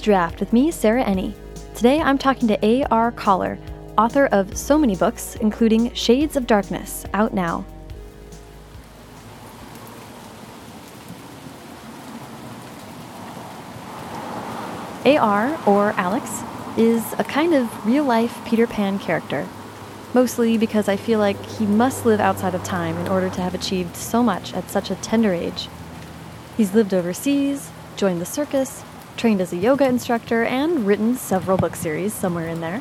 Draft with me, Sarah Enni. Today I'm talking to A.R. Kahler, author of so many books, including Shades of Darkness, out now. AR, or Alex, is a kind of real life Peter Pan character. Mostly because I feel like he must live outside of time in order to have achieved so much at such a tender age. He's lived overseas, joined the circus, trained as a yoga instructor, and written several book series somewhere in there.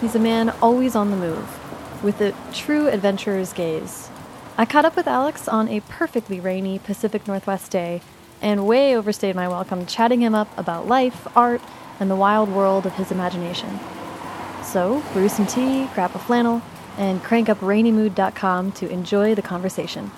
He's a man always on the move, with a true adventurer's gaze. I caught up with Alex on a perfectly rainy Pacific Northwest day and way overstayed my welcome chatting him up about life, art, and the wild world of his imagination. So, brew some tea, grab a flannel, and crank up rainymood.com to enjoy the conversation.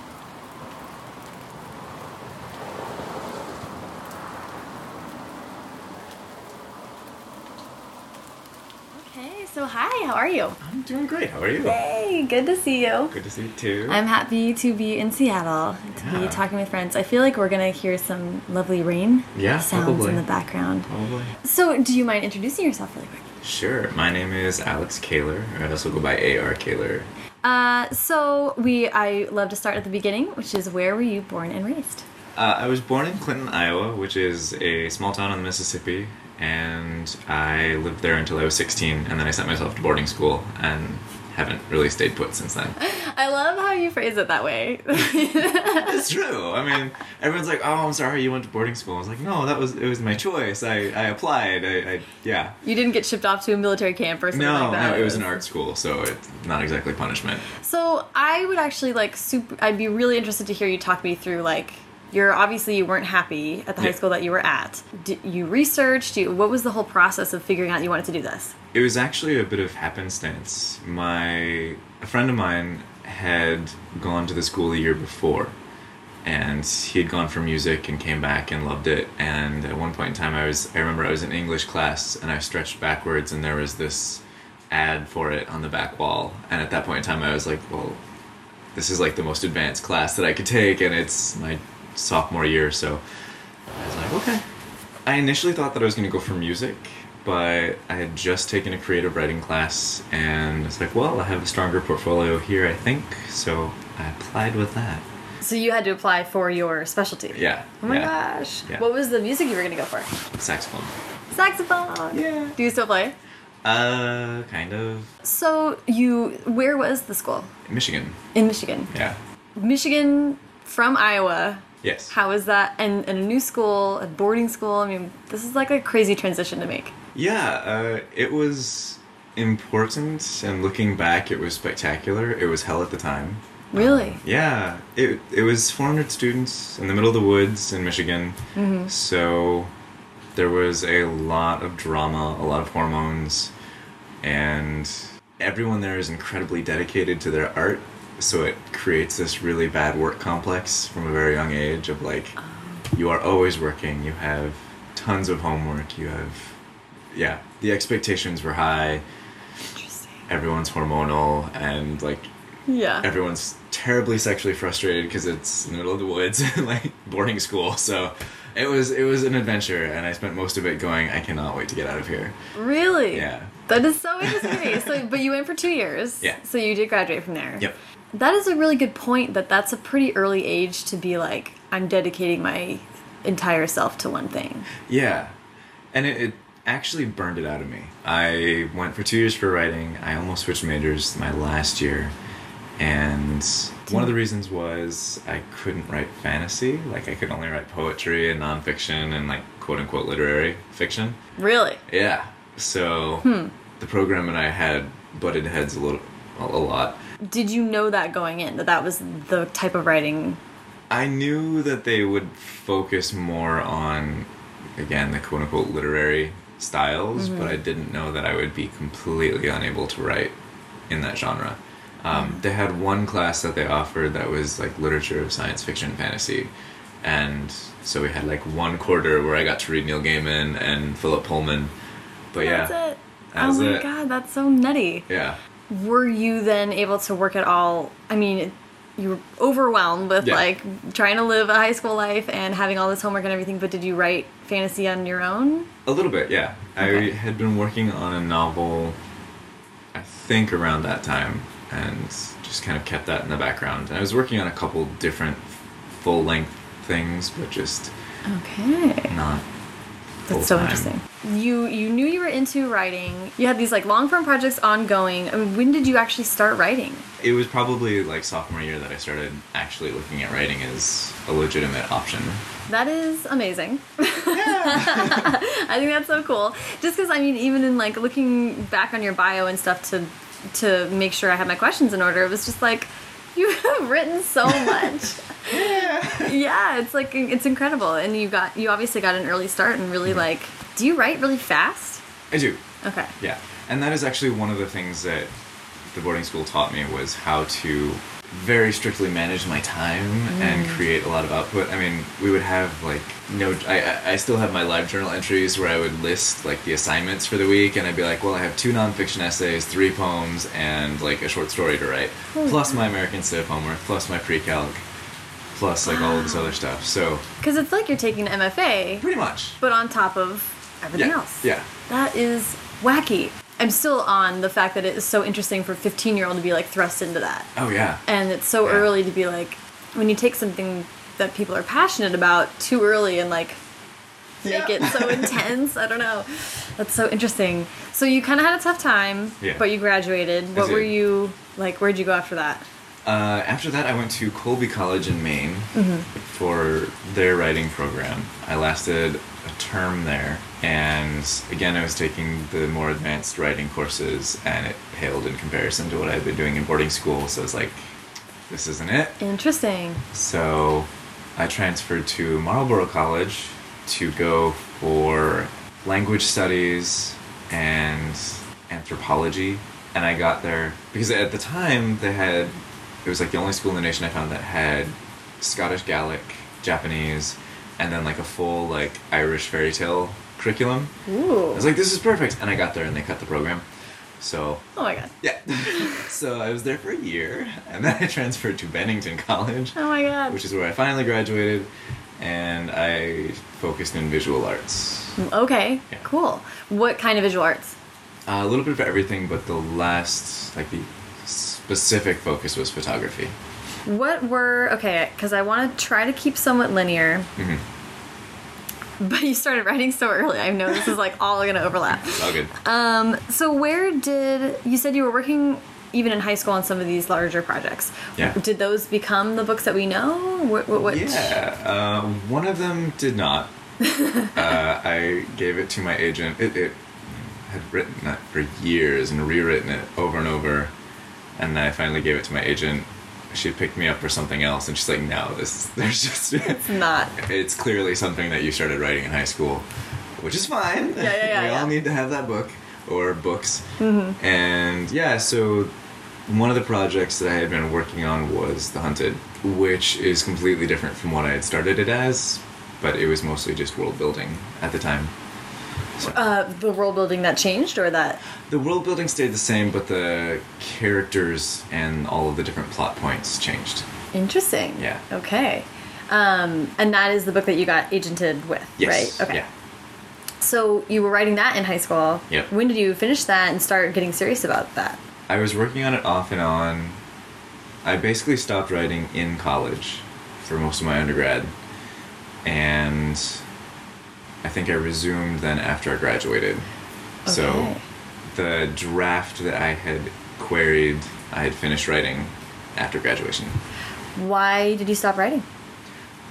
Okay, so hi, how are you? I'm doing great. How are you? Hey, good to see you. Good to see you too. I'm happy to be in Seattle to be talking with friends. I feel like we're gonna hear some lovely rain Yeah, sounds probably. in the background. Probably. So, do you mind introducing yourself really quick? Sure. My name is Alex Kahler. I also go by AR Kahler. Uh, so we I love to start at the beginning, which is where were you born and raised? Uh, I was born in Clinton, Iowa, which is a small town on the Mississippi, and I lived there until I was 16, and then I sent myself to boarding school and haven't really stayed put since then. I love how you phrase it that way. it's true. I mean, everyone's like, "Oh, I'm sorry, you went to boarding school." I was like, "No, that was it was my choice. I, I applied. I, I yeah." you didn't get shipped off to a military camp or something No, like that. no, it was an art school, so it's not exactly punishment. So I would actually like super. I'd be really interested to hear you talk me through like. You're obviously you weren't happy at the high school that you were at. Did you researched? You, what was the whole process of figuring out you wanted to do this? It was actually a bit of happenstance. My a friend of mine had gone to the school the year before, and he had gone for music and came back and loved it. And at one point in time, I was I remember I was in English class and I stretched backwards and there was this ad for it on the back wall. And at that point in time, I was like, well, this is like the most advanced class that I could take, and it's my sophomore year, so I was like, okay. I initially thought that I was going to go for music, but I had just taken a creative writing class, and it's like, well, I have a stronger portfolio here, I think, so I applied with that. So you had to apply for your specialty. Yeah. Oh my yeah. gosh. Yeah. What was the music you were gonna go for? Saxophone. Saxophone. Yeah. Do you still play? Uh, kind of. So you, where was the school? Michigan. In Michigan. Yeah. Michigan from Iowa. Yes. How is that? And, and a new school, a boarding school. I mean, this is like a crazy transition to make. Yeah, uh, it was important, and looking back, it was spectacular. It was hell at the time. Really? Yeah, it it was 400 students in the middle of the woods in Michigan. So there was a lot of drama, a lot of hormones, and everyone there is incredibly dedicated to their art. So it creates this really bad work complex from a very young age of like you are always working, you have tons of homework, you have yeah, the expectations were high. Interesting. Everyone's hormonal and like Yeah. everyone's terribly sexually frustrated because it's in the middle of the woods like boarding school so it was it was an adventure and i spent most of it going i cannot wait to get out of here Really? yeah That is so interesting. so, but you went for two years. Yeah. So you did graduate from there. yep That is a really good point. That that's a pretty early age to be like, I'm dedicating my entire self to one thing. yeah and it, it actually burned it out of me i went for two years for writing i almost switched majors my last year and one of the reasons was i couldn't write fantasy like i could only write poetry and nonfiction and like quote unquote literary fiction Really? Yeah. So hmm. the program and I had butted heads a little, a lot. Did you know that going in that that was the type of writing? I knew that they would focus more on, again, the quote unquote literary styles, but I didn't know that I would be completely unable to write in that genre. Um, They had one class that they offered that was like literature of science fiction and fantasy. And so we had like one quarter where I got to read Neil Gaiman and Philip Pullman. But yeah. That's it. that was oh my it. god, that's so nutty. Yeah. Were you then able to work at all? I mean, you were overwhelmed with Yeah. like trying to live a high school life and having all this homework and everything. But did you write fantasy on your own? A little bit, yeah. Okay. I had been working on a novel, I think around that time, and just kind of kept that in the background. And I was working on a couple different full length things, but just Okay. not. That's so interesting. You you knew you were into writing. You had these like long form projects ongoing. I mean, when did you actually start writing? It was probably like sophomore year that I started actually looking at writing as a legitimate option. That is amazing. I think that's so cool. Just because I mean, even in like looking back on your bio and stuff to to make sure I had my questions in order, it was just like you have written so much. yeah, yeah, it's like it's incredible, and you got you obviously got an early start and really mm-hmm. like. Do you write really fast? I do. Okay. Yeah, and that is actually one of the things that the boarding school taught me was how to very strictly manage my time and mm. create a lot of output. I mean, we would have like no. I I- still have my live journal entries where I would list like the assignments for the week, and I'd be like, well, I have two nonfiction essays, three poems, and like a short story to write, oh, plus my American Civ homework, plus my pre-calc, plus like all of this other stuff. So Because it's like you're taking an MFA, pretty much. but on top of everything Yeah. else. Yeah. That is wacky. I'm still on the fact that it is so interesting for a 15 year old to be like thrust into that. Oh yeah. And it's so Yeah. early to be like, when you take something that people are passionate about too early and like make Yeah. it so intense. I don't know. That's so interesting. So you kind of had a tough time, Yeah. but you graduated. What were you like? Where'd you go after that? Uh, after that, I went to Colby College in Maine Mm-hmm. for their writing program. I lasted a term there, and again, I was taking the more advanced writing courses, and it paled in comparison to what I had been doing in boarding school. So I was like, "This isn't it." Interesting. So I transferred to Marlboro College to go for language studies and anthropology. And I got there because at the time they had, it was like the only school in the nation I found that had Scottish Gaelic, Japanese, and then like a full like Irish fairy tale curriculum. Ooh. I was like, this is perfect. And I got there and they cut the program. So oh my god. yeah. so I was there for a year, and then I transferred to Bennington College, Oh my god. which is where I finally graduated, and I focused in visual arts. Okay. Yeah. Cool. What kind of visual arts? Uh, a little bit of everything, but the last, like the specific focus was photography. What were okay? Because I want to try to keep somewhat linear. Mhm. But you started writing so early. I know this is like all gonna overlap. It's all good. Um, so where did you said you were working even in high school on some of these larger projects? Yeah. Did those become the books that we know? What? what, what Yeah, uh, one of them did not. uh, I gave it to my agent. It, it had written it for years and rewritten it over and over, and I finally gave it to my agent. She picked me up for something else, and she's like, "No, this there's just It's not. it's clearly something that you started writing in high school, which is fine. Yeah, yeah, yeah, we yeah. all need to have that book or books. Mm-hmm. And yeah, so one of the projects that I had been working on was The Hunted, which is completely different from what I had started it as, but it was mostly just world building at the time. Uh, the world building that changed, or that? the world building stayed the same, but the characters and all of the different plot points changed. Interesting. Yeah. Okay. Um, and that is the book that you got agented with, Yes. right? Okay. Yeah. So you were writing that in high school. Yep. When did you finish that and start getting serious about that? I was working on it off and on. I basically stopped writing in college for most of my undergrad. And I think I resumed then after I graduated. So the draft that I had queried, I had finished writing after graduation. Why did you stop writing?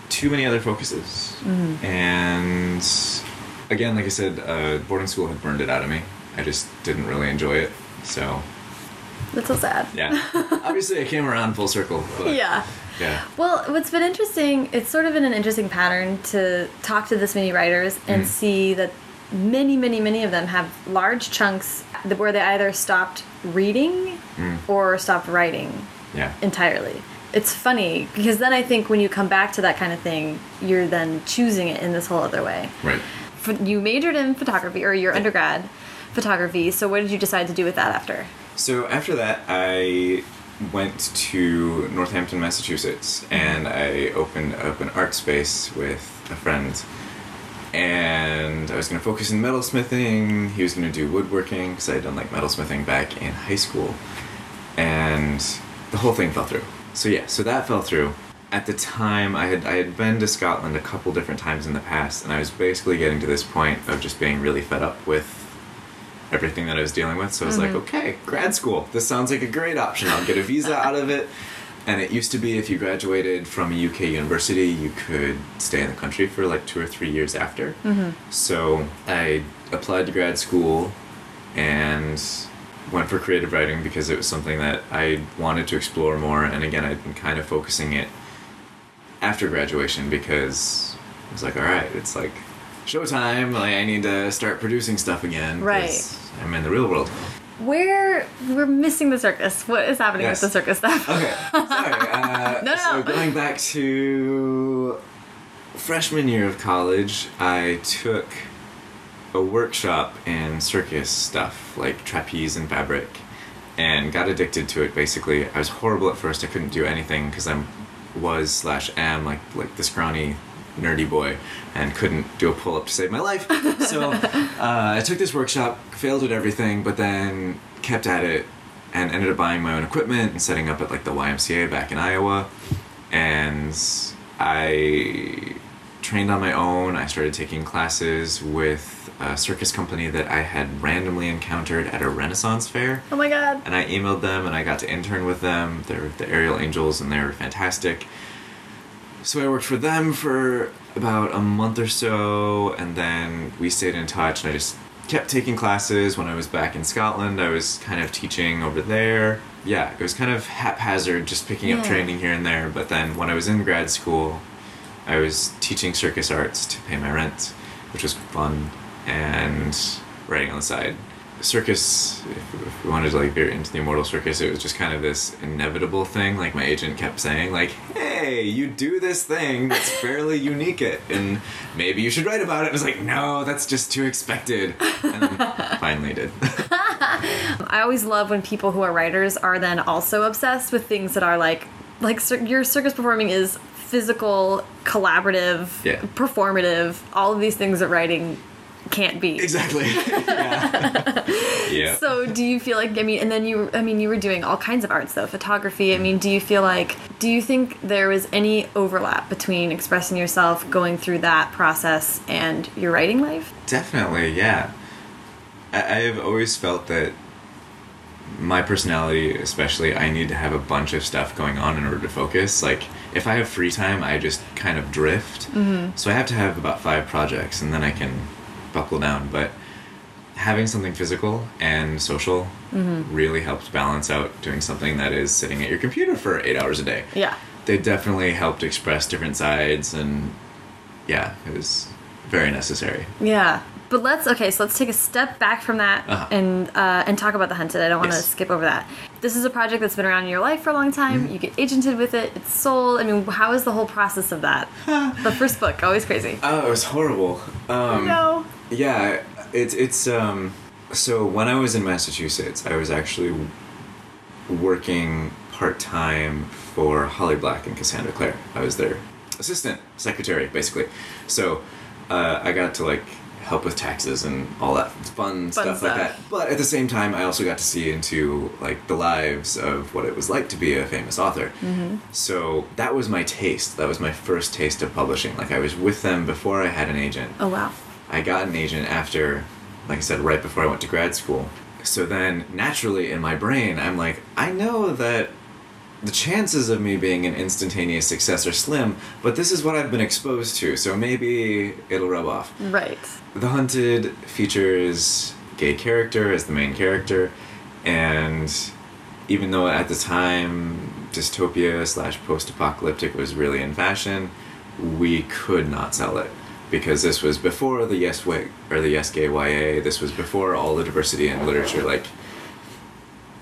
Too many other focuses. And again, like I said, uh, boarding school had burned it out of me. I just didn't really enjoy it. So, That's so sad. yeah. Obviously, I came around full circle. But Yeah. Yeah. Well, what's been interesting, it's sort of been an interesting pattern to talk to this many writers and Mm. see that many, many, many of them have large chunks where they either stopped reading Mm. or stopped writing Yeah. entirely. It's funny because then I think when you come back to that kind of thing, you're then choosing it in this whole other way. Right. You majored in photography or your undergrad photography, so what did you decide to do with that after? So after that, I went to Northampton, Massachusetts, and I opened up an art space with a friend. And I was going to focus in metalsmithing. He was going to do woodworking because I had done like metalsmithing back in high school. And the whole thing fell through. So yeah, so that fell through. At the time, I had I had been to Scotland a couple different times in the past, and I was basically getting to this point of just being really fed up with everything that I was dealing with. So I was like, mm-hmm. okay, grad school. This sounds like a great option. I'll get a visa out of it. And it used to be if you graduated from a UK university, you could stay in the country for like two or three years after. Mm-hmm. So I applied to grad school and went for creative writing because it was something that I wanted to explore more. And again, I'd been kind of focusing it after graduation because I was like, all right, it's like showtime. Like I need to start producing stuff again. Right. I'm in the real world. Where we're missing the circus. What is happening Yes. with the circus stuff? Okay, sorry. Uh, No, no. So going back to freshman year of college, I took a workshop in circus stuff, like trapeze and fabric, and got addicted to it. Basically, I was horrible at first. I couldn't do anything because I'm was slash am like like the scrawny nerdy boy and couldn't do a pull up to save my life. So uh, I took this workshop, failed at everything, but then kept at it and ended up buying my own equipment and setting up at like the YMCA back in Iowa. And I trained on my own. I started taking classes with a circus company that I had randomly encountered at a Renaissance fair. Oh my god. And I emailed them and I got to intern with them. They're the Aerial Angels and they were fantastic. So I worked for them for about a month or so and then we stayed in touch and I just kept taking classes. When I was back in Scotland, I was kind of teaching over there. Yeah, it was kind of haphazard, just picking up training here and there. But then when I was in grad school, I was teaching circus arts to pay my rent, which was fun, and writing on the side. Circus, if, if we wanted to like veer into the immortal circus, it was just kind of this inevitable thing. Like my agent kept saying, like, "Hey, you do this thing that's fairly unique, it, and maybe you should write about it." I was like, "No, that's just too expected," and then finally did. I always love when people who are writers are then also obsessed with things that are like like your circus performing is physical, collaborative, Yeah. performative, all of these things that writing can't be. exactly. yeah. yeah. So do you feel like I mean and then you I mean you were doing all kinds of arts though, photography. I mean, do you feel like do you think there was any overlap between expressing yourself going through that process and your writing life? Definitely, yeah. I, I have always felt that my personality, especially, I need to have a bunch of stuff going on in order to focus. Like, if I have free time, I just kind of drift. Mm-hmm. So I have to have about five projects, and then I can buckle down. But having something physical and social mm-hmm. really helped balance out doing something that is sitting at your computer for eight hours a day Yeah. they definitely helped express different sides and yeah it was very necessary Yeah. But let's okay, so let's take a step back from that Uh-huh. and uh, and talk about the hunted. I don't want to Yes. skip over that. This is a project that's been around in your life for a long time. Mm-hmm. You get agented with it. It's sold. I mean, how is the whole process of that? the first book, always crazy. oh it was horrible um no. yeah it's it's um so when i was in massachusetts i was actually working part-time for holly black and cassandra clare i was their assistant secretary basically so uh, i got to like help with taxes and all that fun, stuff, like that. but at the same time i also got to see into like the lives of what it was like to be a famous author. Mm-hmm. So that was my taste. That was my first taste of publishing. Like i was with them before i had an agent. Oh wow. I got an agent after, like I said, right before I went to grad school. So then, naturally, in my brain, I'm like, I know that the chances of me being an instantaneous success are slim, but this is what I've been exposed to, so maybe it'll rub off. Right. The Hunted features gay character as the main character, and even though at the time dystopia slash post apocalyptic was really in fashion, we could not sell it because this was before the yes way or the yes gay YA. This was before all the diversity in literature. Like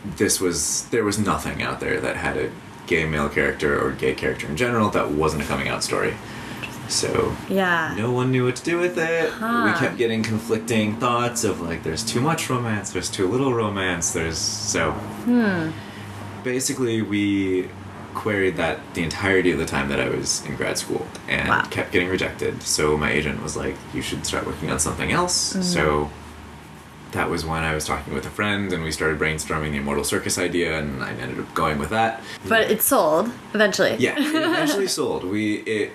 this was there was nothing out there that had a gay male character or gay character in general that wasn't a coming out story. So Yeah. no one knew what to do with it. Huh. We kept getting conflicting thoughts of like, there's too much romance, there's too little romance, there's so. Hmm. basically we queried that the entirety of the time that I was in grad school and Wow. kept getting rejected. So my agent was like, "You should start working on something else." Mm-hmm. So that was when I was talking with a friend and we started brainstorming the Immortal Circus idea, and I ended up going with that. But it sold eventually. Yeah, it eventually sold. We it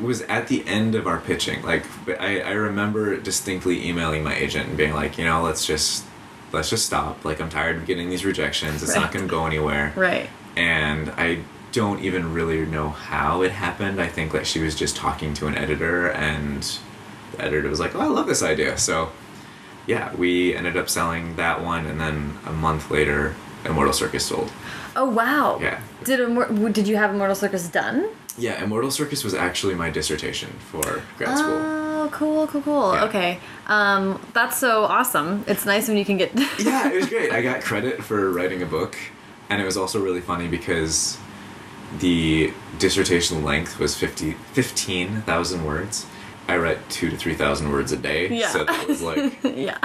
was at the end of our pitching. Like I, I remember distinctly emailing my agent and being like, you know, let's just let's just stop. Like I'm tired of getting these rejections. It's not going to go anywhere. Right. And I don't even really know how it happened. I think like she was just talking to an editor and the editor was like, "Oh, I love this idea." So yeah, we ended up selling that one and then a month later Immortal Circus sold. Oh wow. Yeah. Did Immor- did you have Immortal Circus done? Yeah, Immortal Circus was actually my dissertation for grad school. Oh, cool, cool, cool. Yeah. Okay. Um, that's so awesome. It's nice when you can get. yeah, it was great. I got credit for writing a book, and it was also really funny because the dissertation length was 50 15,000 words. I write two to 3,000 words a day. Yeah. So that was like, yeah.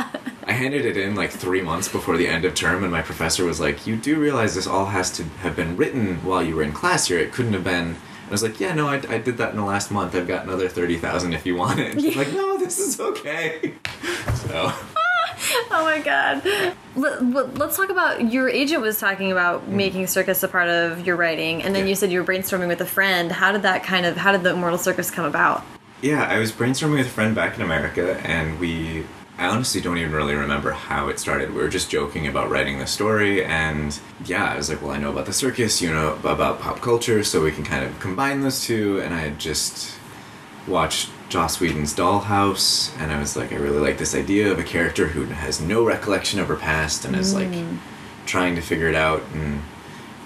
I handed it in like three months before the end of term, and my professor was like, You do realize this all has to have been written while you were in class here. It couldn't have been. And I was like, Yeah, no, I, I did that in the last month. I've got another 30,000 if you want it. And she's like, No, this is okay. So. Oh my god. Let, let's talk about your agent was talking about making circus a part of your writing, and then Mm. Yeah. you said you were brainstorming with a friend. How did that kind of? How did the Immortal Circus come about? Yeah, I was brainstorming with a friend back in America, and we. I honestly don't even really remember how it started. We were just joking about writing the story, and yeah, I was like, well, I know about the circus, you know about pop culture, so we can kind of combine those two. And I had just watched Joss Whedon's Dollhouse, and I was like, I really like this idea of a character who has no recollection of her past and is like mm. trying to figure it out, and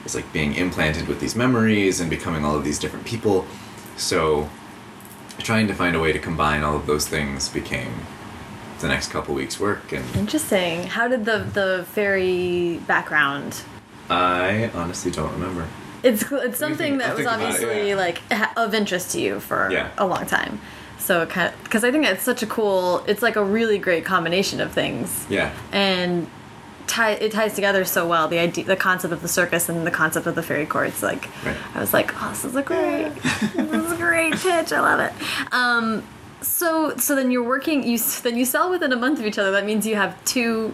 is like being implanted with these memories and becoming all of these different people. So trying to find a way to combine all of those things became the next couple weeks work and Interesting. How did the the fairy background? i honestly don't remember It's it's something think? that I'll was about it, obviously yeah. like of interest to you for Yeah. a long time. So kind of because I think it's such a cool. It's like a really great combination of things. yeah and tie it ties together so well the idea the concept of the circus and the concept of the fairy courts like Right. i was like oh this is a great this is a great pitch. I love it. Um so so then you're working you then you sell within a month of each other. That means you have two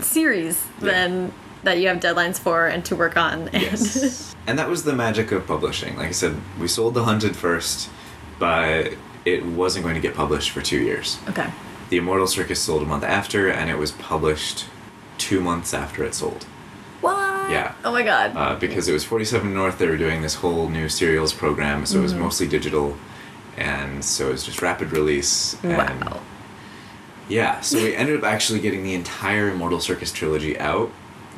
series Yeah. then that you have deadlines for and to work on. And yes. And that was the magic of publishing. Like i said we sold the hunted first but it wasn't going to get published for two years. Okay. The immortal circus sold a month after and it was published two months after it sold Yeah. oh my god uh, because it was 47 North. They were doing this whole new serials program, so it was mostly digital, and so it was just rapid release. And wow Yeah, so we ended up actually getting the entire Immortal Circus trilogy out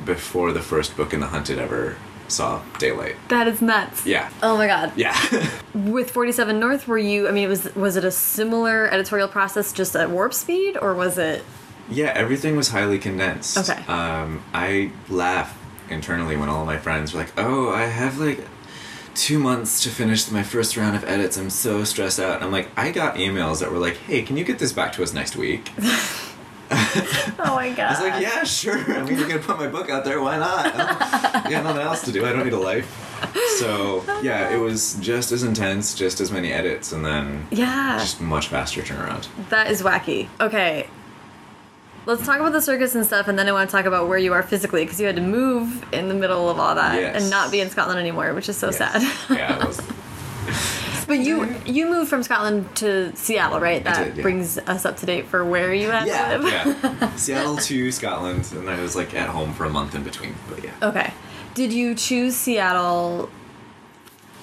before the first book in the Hunted ever saw daylight. that is nuts Yeah. oh my god Yeah. with 47 north were you i mean was was it a similar editorial process just at warp speed or was it yeah, everything was highly condensed. Okay. Um, I laugh internally when all my friends were like, "Oh, I have like two months to finish my first round of edits. I'm so stressed out." And I'm like, I got emails that were like, "Hey, can you get this back to us next week?" oh my god I was like, "Yeah, sure. I mean, you're gonna put my book out there. Why not? I got nothing else to do. I don't need a life." So yeah, it was just as intense, just as many edits, and then yeah just much faster turnaround. that is wacky okay let's talk about the circus and stuff and then i want to talk about where you are physically because you had to move in the middle of all that Yes. and not be in scotland anymore which is so Yes. sad yeah, it was. but you you moved from scotland to seattle right that did, yeah. brings us up to date for where you had to live yeah. Seattle to Scotland, and I was like at home for a month in between. But yeah. okay did you choose seattle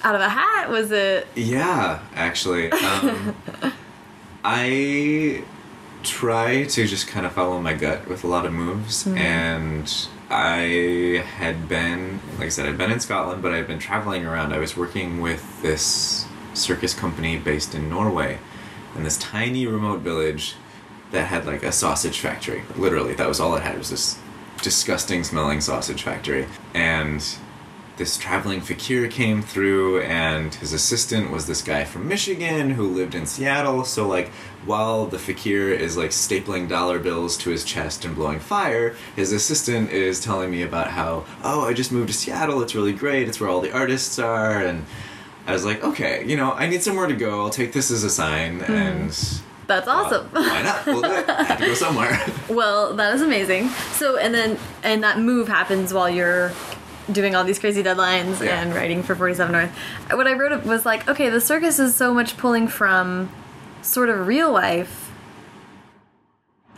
out of a hat was it Yeah, actually, um, I try to just kind of follow my gut with a lot of moves, mm-hmm. and I had been, like I said, I'd been in Scotland, but I'd been traveling around. I was working with this circus company based in Norway, in this tiny remote village that had like a sausage factory. Literally, that was all it had. It was this disgusting smelling sausage factory, and this traveling fakir came through, and his assistant was this guy from Michigan who lived in Seattle. So, like, while the fakir is like stapling dollar bills to his chest and blowing fire, his assistant is telling me about how, oh, I just moved to Seattle. It's really great. It's where all the artists are. And I was like, okay, you know, I need somewhere to go. I'll take this as a sign. Hmm. And That's awesome. why not? We'll. I have to go somewhere. Well, that is amazing. So, and then, and that move happens while you're doing all these crazy deadlines Yeah. and writing for 47 North. What I wrote was like, okay, the circus is so much pulling from sort of real life.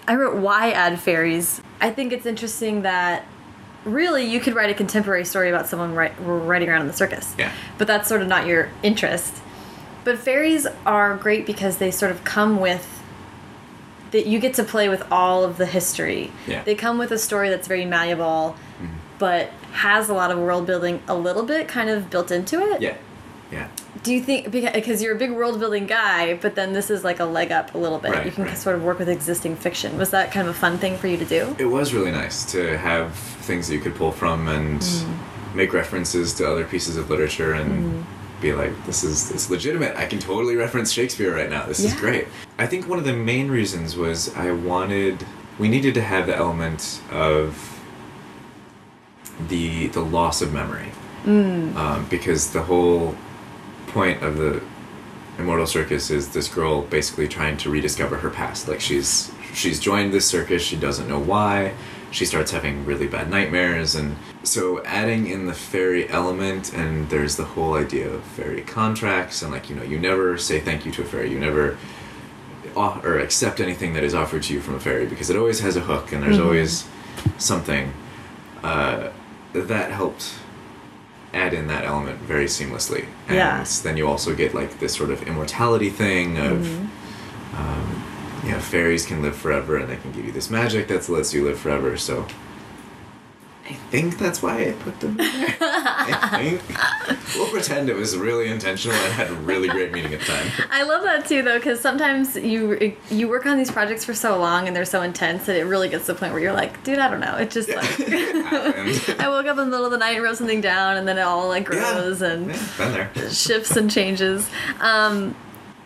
I wrote, why add fairies? I think it's interesting that really you could write a contemporary story about someone ri riding around in the circus. Yeah. But that's sort of not your interest. But fairies are great because they sort of come with that you get to play with all of the history. Yeah. They come with a story that's very malleable, mm-hmm. But has a lot of world building a little bit kind of built into it. Yeah. Yeah. Do you think because you're a big world building guy, but then this is like a leg up a little bit. Right, you can right. sort of work with existing fiction. Was that kind of a fun thing for you to do? It was really nice to have things that you could pull from and Mm. make references to other pieces of literature and Mm. be like, this is it's legitimate. I can totally reference Shakespeare right now. This is great. I think one of the main reasons was I wanted we needed to have the element of the the loss of memory. Mm. um, because the whole point of the immortal circus is this girl basically trying to rediscover her past. Like she's she's joined this circus she doesn't know why. She starts having really bad nightmares and so adding in the fairy element and there's the whole idea of fairy contracts and like you know you never say thank you to a fairy. You never or accept anything that is offered to you from a fairy because it always has a hook and there's always something. Uh, that helped add in that element very seamlessly. And Yeah. then you also get like this sort of immortality thing of um, you know fairies can live forever and they can give you this magic that lets you live forever. So I think that's why I put them there. I think. We'll pretend it was really intentional and had a really great meaning at the time. I love that too, though, because sometimes you you work on these projects for so long and they're so intense that it really gets to the point where you're like, dude, I don't know. It just like Happened. I woke up in the middle of the night and wrote something down, and then it all like grows yeah. and Yeah, shifts and changes. Um,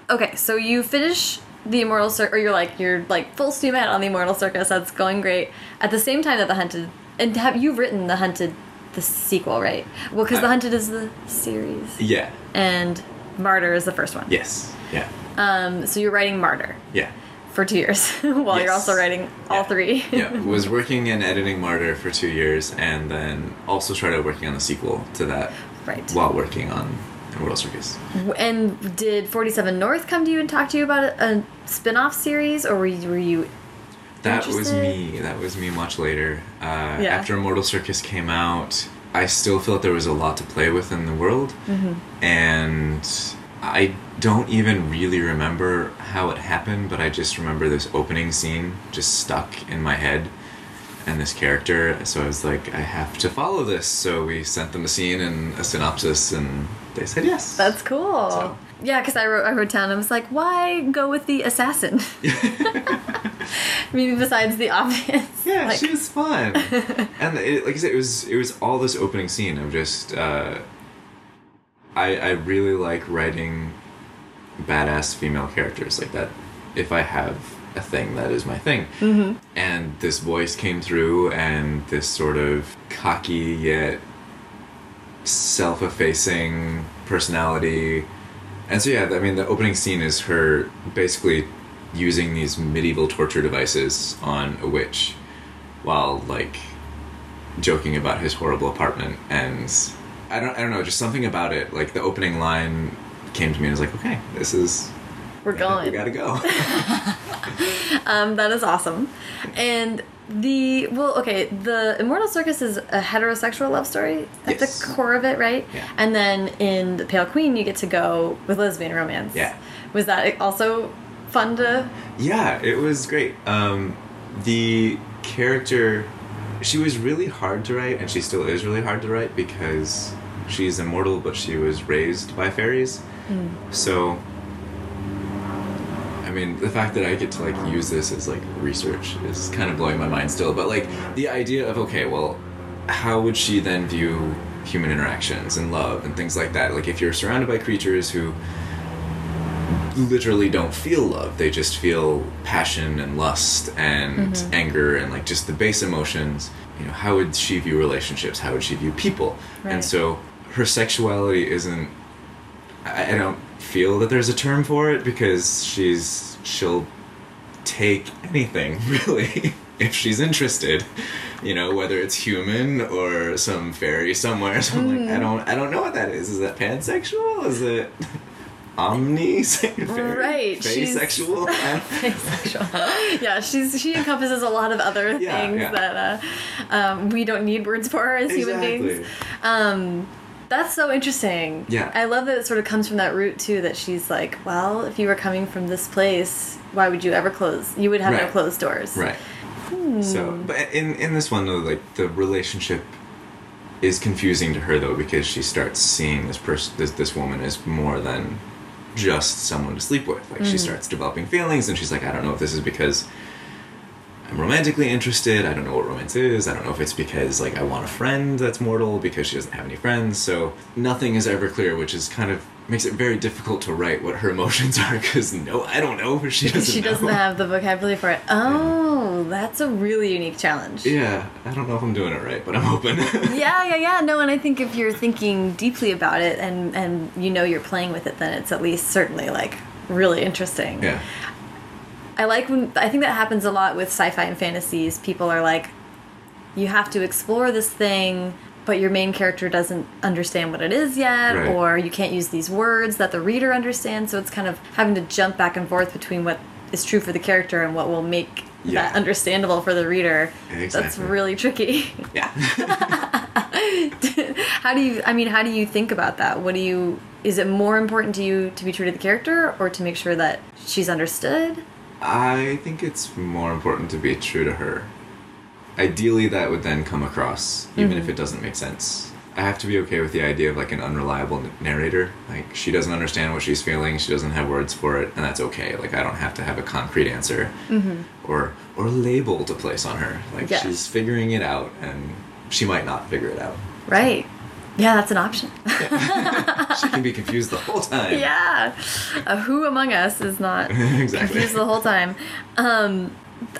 okay, so you finish the Immortal Circus, or you're like you're like full steam ahead on the Immortal Circus. That's going great. At the same time that the Hunted, and have you written the Hunted, the sequel, right? Well, because the Uh, Hunted is the series, Yeah. and Martyr is the first one. Yes. Yeah. Um, so you're writing Martyr Yeah. for two years while you're also writing all Yeah. three. yeah. Was working and editing Martyr for two years, and then also started working on the sequel to that right. while working on Immortal Circus. And did 47 North come to you and talk to you about a, a spin-off series, or were you, were you That was me. That was me much later. Uh, Yeah. After Immortal Circus came out, I still felt there was a lot to play with in the world. Mm-hmm. And I don't even really remember how it happened, but I just remember this opening scene just stuck in my head and this character. So I was like, I have to follow this. So we sent them a scene and a synopsis, and they said yes. That's cool. So- Yeah, because I wrote I wrote down. I was like, why go with the assassin? I mean, besides the obvious. Yeah, like, she was fun, and it, like I said, it was it was all this opening scene of just. Uh, I I really like writing badass female characters like that. If I have a thing, that is my thing. Mm-hmm. And this voice came through, and this sort of cocky yet self-effacing personality. And so yeah, I mean the opening scene is her basically using these medieval torture devices on a witch while like joking about his horrible apartment and I don't I don't know, just something about it. Like the opening line came to me and I was like, okay, this is we're going. we gotta go. Um, that is awesome. And the well, okay, the Immortal Circus is a heterosexual love story at Yes. the core of it, right? Yeah. And then in the Pale Queen, you get to go with lesbian romance. Yeah. Was that also fun to? Yeah, it was great. Um, the character, she was really hard to write, and she still is really hard to write because she's immortal, but she was raised by fairies. So, I mean, the fact that I get to like use this as like research is kind of blowing my mind still. But like the idea of okay, well, how would she then view human interactions and love and things like that. Like if you're surrounded by creatures who literally don't feel love, they just feel passion and lust and Mm-hmm. anger and like just the base emotions. You know, how would she view relationships? How would she view people? Right. And so her sexuality isn't I I don't feel that there's a term for it because she's she'll take anything really if she's interested. You know whether it's human or some fairy somewhere. So I'm like I don't I don't know what that is. Is that pansexual? Is it omni Right, she's- asexual I don't- Asexual. yeah, she's she encompasses a lot of other Yeah, things yeah. that uh, um, we don't need words for as human beings. Um, that's so interesting. Yeah. I love that it sort of comes from that root too. That she's like, well, if you were coming from this place, why would you ever close? You would have no closed doors. Right. Hmm. So, but in in this one though, like the relationship is confusing to her though because she starts seeing this person, this this woman as more than just someone to sleep with. Like Mm-hmm. she starts developing feelings, and she's like, I don't know if this is because I'm romantically interested. I don't know what romance is. I don't know if it's because like I want a friend that's mortal because she doesn't have any friends. So nothing is ever clear, which is kind of makes it very difficult to write what her emotions are because no, I don't know. She doesn't. She doesn't know. have the vocabulary for it. Oh, that's a really unique challenge. Yeah, I don't know if I'm doing it right, but I'm hoping. yeah, yeah, yeah. No, and I think if you're thinking deeply about it and and you know you're playing with it, then it's at least certainly like really interesting. yeah. I like when I think that happens a lot with sci-fi and fantasies. People are like, you have to explore this thing, but your main character doesn't understand what it is yet, Right. or you can't use these words that the reader understands. So it's kind of having to jump back and forth between what is true for the character and what will make Yeah. that understandable for the reader. That's really tricky. Yeah. how do you? I mean, how do you think about that? What do you? Is it more important to you to be true to the character, or to make sure that she's understood? I think it's more important to be true to her. Ideally, that would then come across, even if mm-hmm. it doesn't make sense. I have to be okay with the idea of like an unreliable narrator. Like, she doesn't understand what she's feeling, she doesn't have words for it, and that's okay. Like, I don't have to have a concrete answer mm-hmm. or or label to place on her. Like, Yes. she's figuring it out, and she might not figure it out. Right. Yeah, that's an option. She can be confused the whole time. yeah. Uh, who among us is not Exactly. confused the whole time? Um,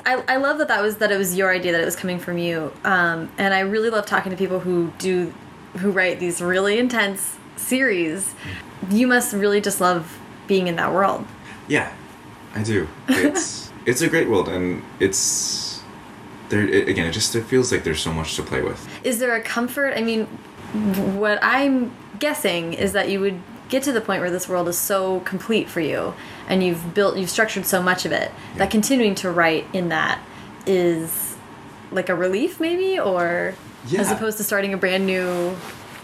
I, I love that that was that it was your idea that it was coming from you, um, and I really love talking to people who do who write these really intense series. You must really just love being in that world. Yeah, I do. It's it's a great world, and it's there it, again. It just it feels like there's so much to play with. Is there a comfort? I mean, what I'm guessing is that you would get to the point where this world is so complete for you and you've built you've structured so much of it that continuing to write in that is like a relief maybe or as opposed to starting a brand new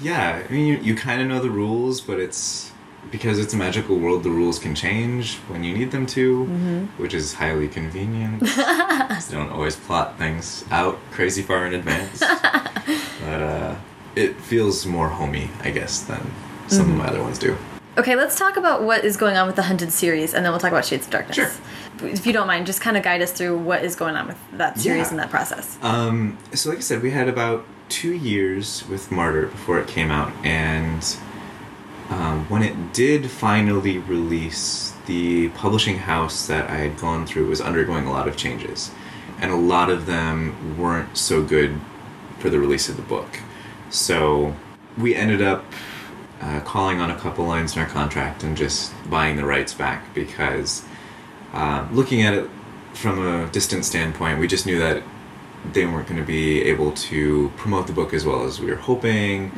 Yeah, I mean, you, you kind of know the rules, but it's because it's a magical world. The rules can change when you need them to, which is highly convenient they don't always plot things out crazy far in advance. but uh, it feels more homey, I guess, than some of my other ones do. Okay, let's talk about what is going on with the Hunted series, and then we'll talk about Shades of Darkness. Sure. If you don't mind, just kind of guide us through what is going on with that series Yeah. and that process. Um, so, like I said, we had about two years with Martyr before it came out, and um, when it did finally release, the publishing house that I had gone through was undergoing a lot of changes, and a lot of them weren't so good for the release of the book. So, we ended up uh, calling on a couple lines in our contract and just buying the rights back because uh, looking at it from a distant standpoint, we just knew that they weren't going to be able to promote the book as well as we were hoping.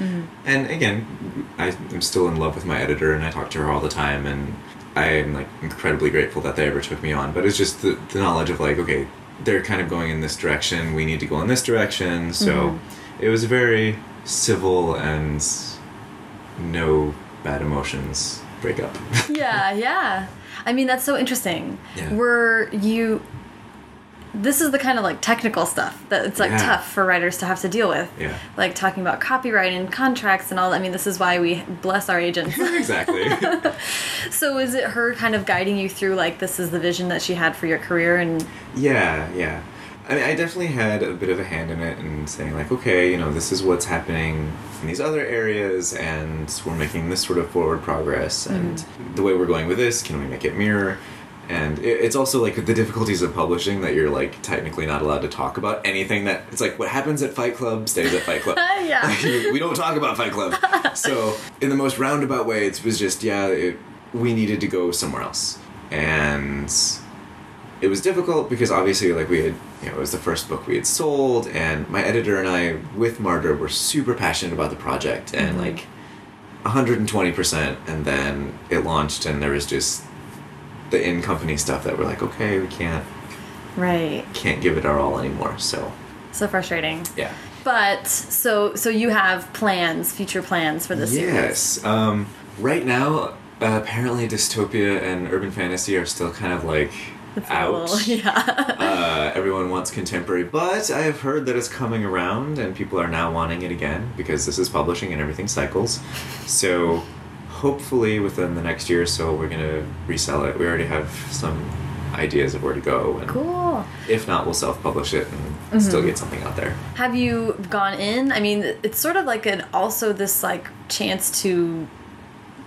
And again, I am still in love with my editor, and I talk to her all the time, and I am like incredibly grateful that they ever took me on. But it's just the, the knowledge of like, okay, they're kind of going in this direction. We need to go in this direction. So it was very civil and no bad emotions breakup. yeah, yeah. I mean, that's so interesting. Yeah. Were you. This is the kind of like technical stuff that it's like Yeah. tough for writers to have to deal with. Yeah. Like talking about copyright and contracts and all that. I mean, this is why we bless our agents. exactly. so is it her kind of guiding you through like this is the vision that she had for your career and Yeah, yeah. I mean, I definitely had a bit of a hand in it and saying like, okay, you know, this is what's happening in these other areas, and we're making this sort of forward progress, mm-hmm. and the way we're going with this, can we make it mirror? And it's also like the difficulties of publishing that you're like technically not allowed to talk about anything that it's like what happens at Fight Club stays at Fight Club. Yeah. We don't talk about Fight Club. so in the most roundabout way, it was just yeah, it, we needed to go somewhere else, and it was difficult because obviously like we had you know it was the first book we had sold and my editor and i with martyr were super passionate about the project and Mhm. like 120% and then it launched and there was just the in company stuff that we're like okay we can't Right. can't give it our all anymore so So frustrating. yeah But so so you have plans, future plans for this series. yes um, right now uh, apparently dystopia and urban fantasy are still kind of like Out little- yeah. uh, everyone wants contemporary, but I have heard that it's coming around and people are now wanting it again because this is publishing and everything cycles. So hopefully within the next year or so, we're gonna resell it. We already have some ideas of where to go, and cool. if not, we'll self-publish it and still Mm-hmm. get something out there. Have you gone in? I mean, it's sort of like an also this like chance to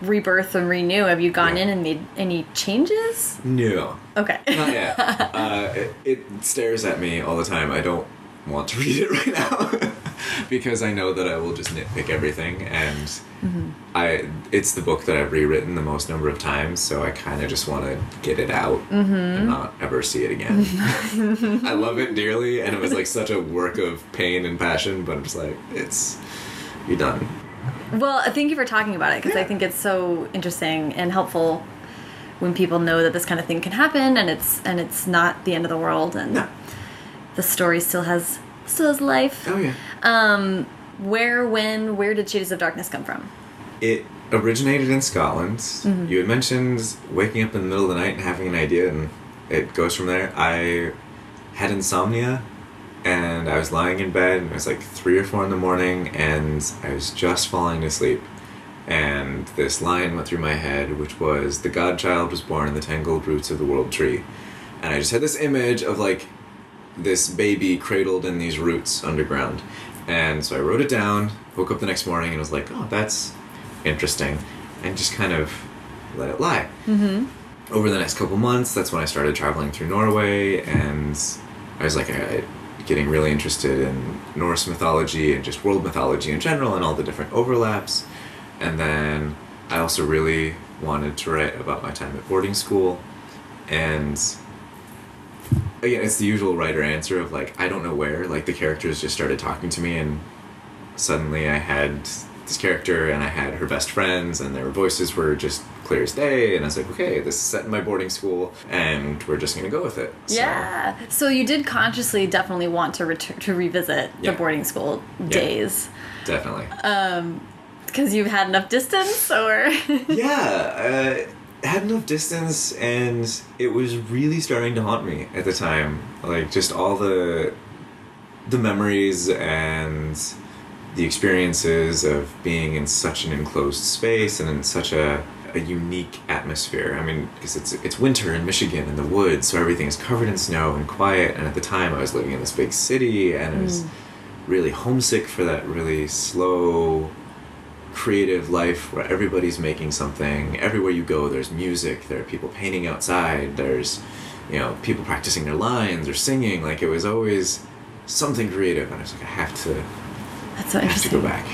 rebirth and renew. Have you gone Yeah. in and made any changes? No, Okay. not yet. uh, it, it stares at me all the time. I don't want to read it right now because I know that I will just nitpick everything, and I it's the book that I've rewritten the most number of times. So I kind of just want to get it out and not ever see it again. I love it dearly, and it was like such a work of pain and passion. But I'm just like, it's you're done. Well, thank you for talking about it because I think it's so interesting and helpful when people know that this kind of thing can happen and it's and it's not the end of the world and No. the story still has still has life. Oh yeah. Um, where, when, where did Shades of Darkness come from? It originated in Scotland. Mm-hmm. You had mentioned waking up in the middle of the night and having an idea, and it goes from there. I had insomnia, and I was lying in bed, and it was like three or four in the morning, and I was just falling to sleep. And this line went through my head, which was The Godchild was born in the tangled roots of the world tree. And I just had this image of like this baby cradled in these roots underground. And so I wrote it down, woke up the next morning, and was like, oh, that's interesting. And just kind of let it lie. Mm-hmm. Over the next couple months, that's when I started traveling through Norway, and I was like, I, getting really interested in Norse mythology and just world mythology in general and all the different overlaps. And then I also really wanted to write about my time at boarding school. And again, it's the usual writer answer of like, I don't know where. Like, the characters just started talking to me, and suddenly I had this character, and I had her best friends, and their voices were just clear as day. And I was like, okay, this is set in my boarding school, and we're just gonna go with it. So, Yeah. So you did consciously definitely want to return to revisit Yeah. the boarding school days definitely. Um because you've had enough distance, or yeah, uh, had enough distance, and it was really starting to haunt me at the time. Like just all the the memories and the experiences of being in such an enclosed space and in such a, a unique atmosphere. I mean, because it's it's winter in Michigan in the woods, so everything is covered in snow and quiet. And at the time, I was living in this big city, and I was mm. really homesick for that really slow creative life where everybody's making something. Everywhere you go, there's music. There are people painting outside. There's, you know, people practicing their lines or singing. Like it was always something creative, and I was like, I have to, that's so I have to go back.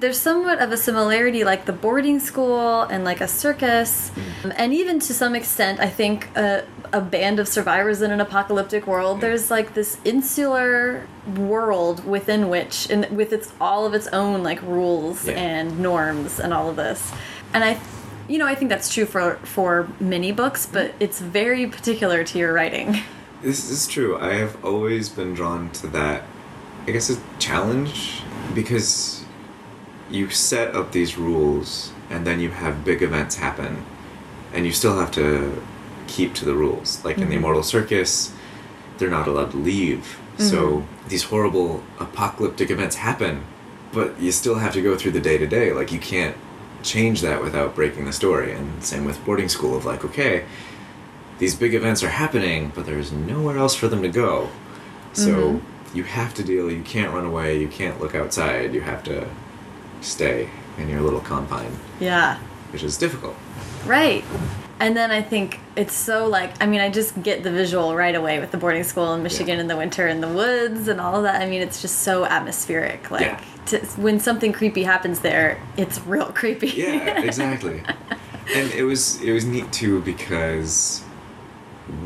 There's somewhat of a similarity, like the boarding school and like a circus, Mm. and even to some extent, I think a, a band of survivors in an apocalyptic world. There's like this insular world within which, and with its all of its own like rules Yeah. and norms and all of this, and I. You know, I think that's true for for many books, but it's very particular to your writing. This is true. I have always been drawn to that. I guess a challenge because you set up these rules and then you have big events happen and you still have to keep to the rules. Like in the Immortal Circus, they're not allowed to leave. So these horrible apocalyptic events happen, but you still have to go through the day to day. Like you can't change that without breaking the story. And same with boarding school of like, okay, these big events are happening, but there's nowhere else for them to go. So Mm-hmm. You have to deal. You can't run away. You can't look outside. You have to stay in your little confine, Yeah. which is difficult. Right. And then I think it's so like I mean I just get the visual right away with the boarding school in Michigan Yeah. in the winter in the woods and all of that. I mean it's just so atmospheric. Like Yeah. to, when something creepy happens there, it's real creepy. Yeah, exactly. and it was it was neat too because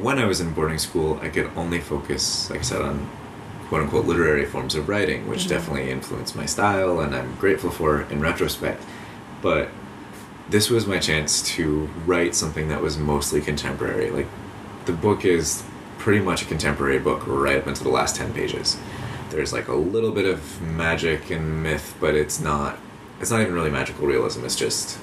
when I was in boarding school, I could only focus, like I said, on quote unquote literary forms of writing, which mm-hmm. definitely influenced my style, and I'm grateful for in retrospect. But this was my chance to write something that was mostly contemporary. Like the book is pretty much a contemporary book right up until the last 10 pages. There's like a little bit of magic and myth, but it's not it's not even really magical realism. It's just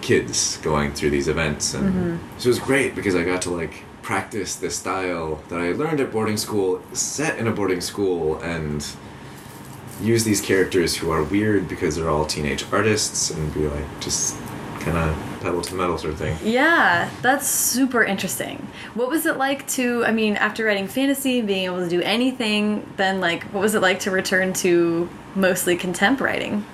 kids going through these events and mm-hmm. so it was great because I got to like practice this style that I learned at boarding school, set in a boarding school and use these characters who are weird because they're all teenage artists and be like just kind of pedal to the metal sort of thing. Yeah, that's super interesting. What was it like to, I mean, after writing fantasy, and being able to do anything, then like, what was it like to return to mostly contemp writing?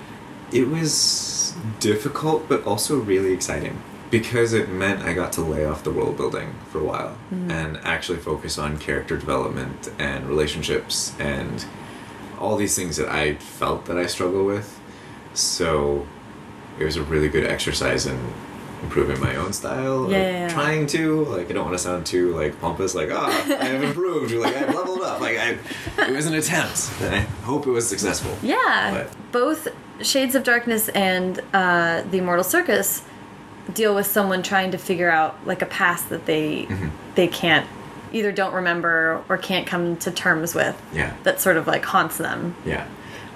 It was difficult, but also really exciting because it meant I got to lay off the world building for a while and actually focus on character development and relationships and all these things that I felt that I struggle with. So it was a really good exercise in improving my own style. Yeah, yeah, yeah. Trying to like I don't want to sound too like pompous like ah I have improved like I've leveled up like I it was an attempt and I hope it was successful. Yeah, But- both Shades of Darkness and uh, The Immortal Circus deal with someone trying to figure out like a past that they Mm-hmm. they can't either don't remember or can't come to terms with. Yeah. That sort of like haunts them. Yeah.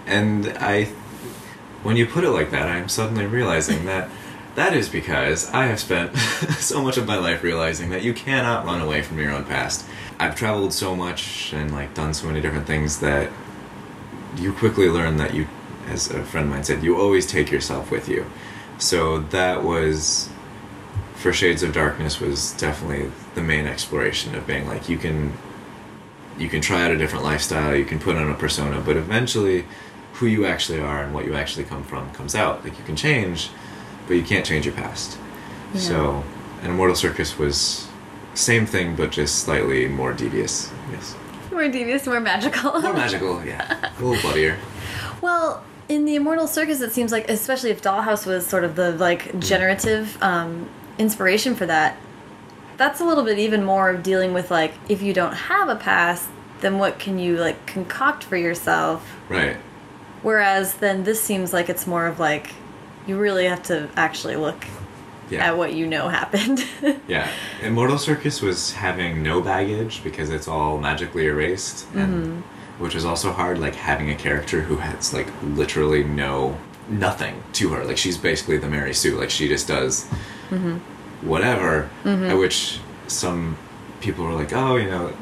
And I, when you put it like that, I'm suddenly realizing that that is because I have spent so much of my life realizing that you cannot run away from your own past. I've traveled so much and like done so many different things that you quickly learn that you, as a friend of mine said, you always take yourself with you. So that was for Shades of Darkness was definitely the main exploration of being like you can you can try out a different lifestyle, you can put on a persona, but eventually who you actually are and what you actually come from comes out. Like you can change, but you can't change your past. Yeah. So, an Immortal Circus was same thing, but just slightly more devious. Yes, More devious, more magical. more magical. Yeah, a little bloodier. Well, in the Immortal Circus, it seems like, especially if Dollhouse was sort of the like generative um, inspiration for that, that's a little bit even more of dealing with like if you don't have a past, then what can you like concoct for yourself? Right. Whereas then this seems like it's more of like you really have to actually look Yeah. at what you know happened. Yeah, Immortal Circus was having no baggage because it's all magically erased, and which is also hard. Like having a character who has like literally no nothing to her. Like she's basically the Mary Sue. Like she just does mm-hmm. whatever. Mm-hmm. At which some people were like, oh, you know,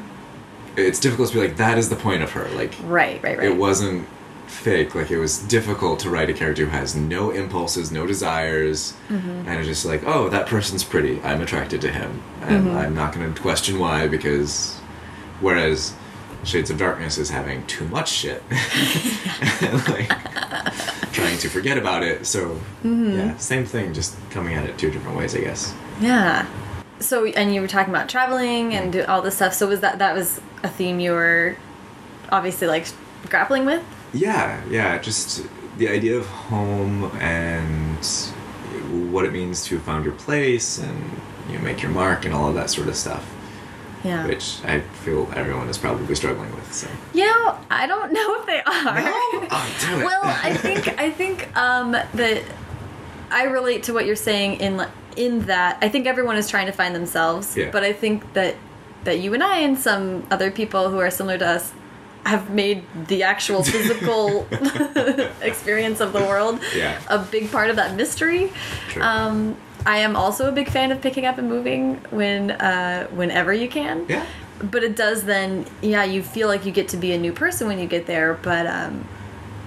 it's difficult to be like that is the point of her. Like right, right, right. it wasn't fake like it was difficult to write a character who has no impulses no desires mm-hmm. and it's just like oh that person's pretty i'm attracted to him and i'm not going to question why because whereas shades of darkness is having too much shit like trying to forget about it so mm-hmm. yeah same thing just coming at it two different ways i guess Yeah. So, and you were talking about traveling and all this stuff. So, was that that was a theme you were obviously like grappling with? Yeah, yeah, just the idea of home and what it means to have found your place and you know, make your mark and all of that sort of stuff, Yeah. which I feel everyone is probably struggling with. So. You know, I don't know if they are. Oh, damn it. well, I think I think um, that I relate to what you're saying in in that I think everyone is trying to find themselves. Yeah. But I think that that you and I and some other people who are similar to us have made the actual physical experience of the world Yeah. a big part of that mystery. Um, I am also a big fan of picking up and moving when uh, whenever you can. Yeah. But it does then, yeah, you feel like you get to be a new person when you get there, but um,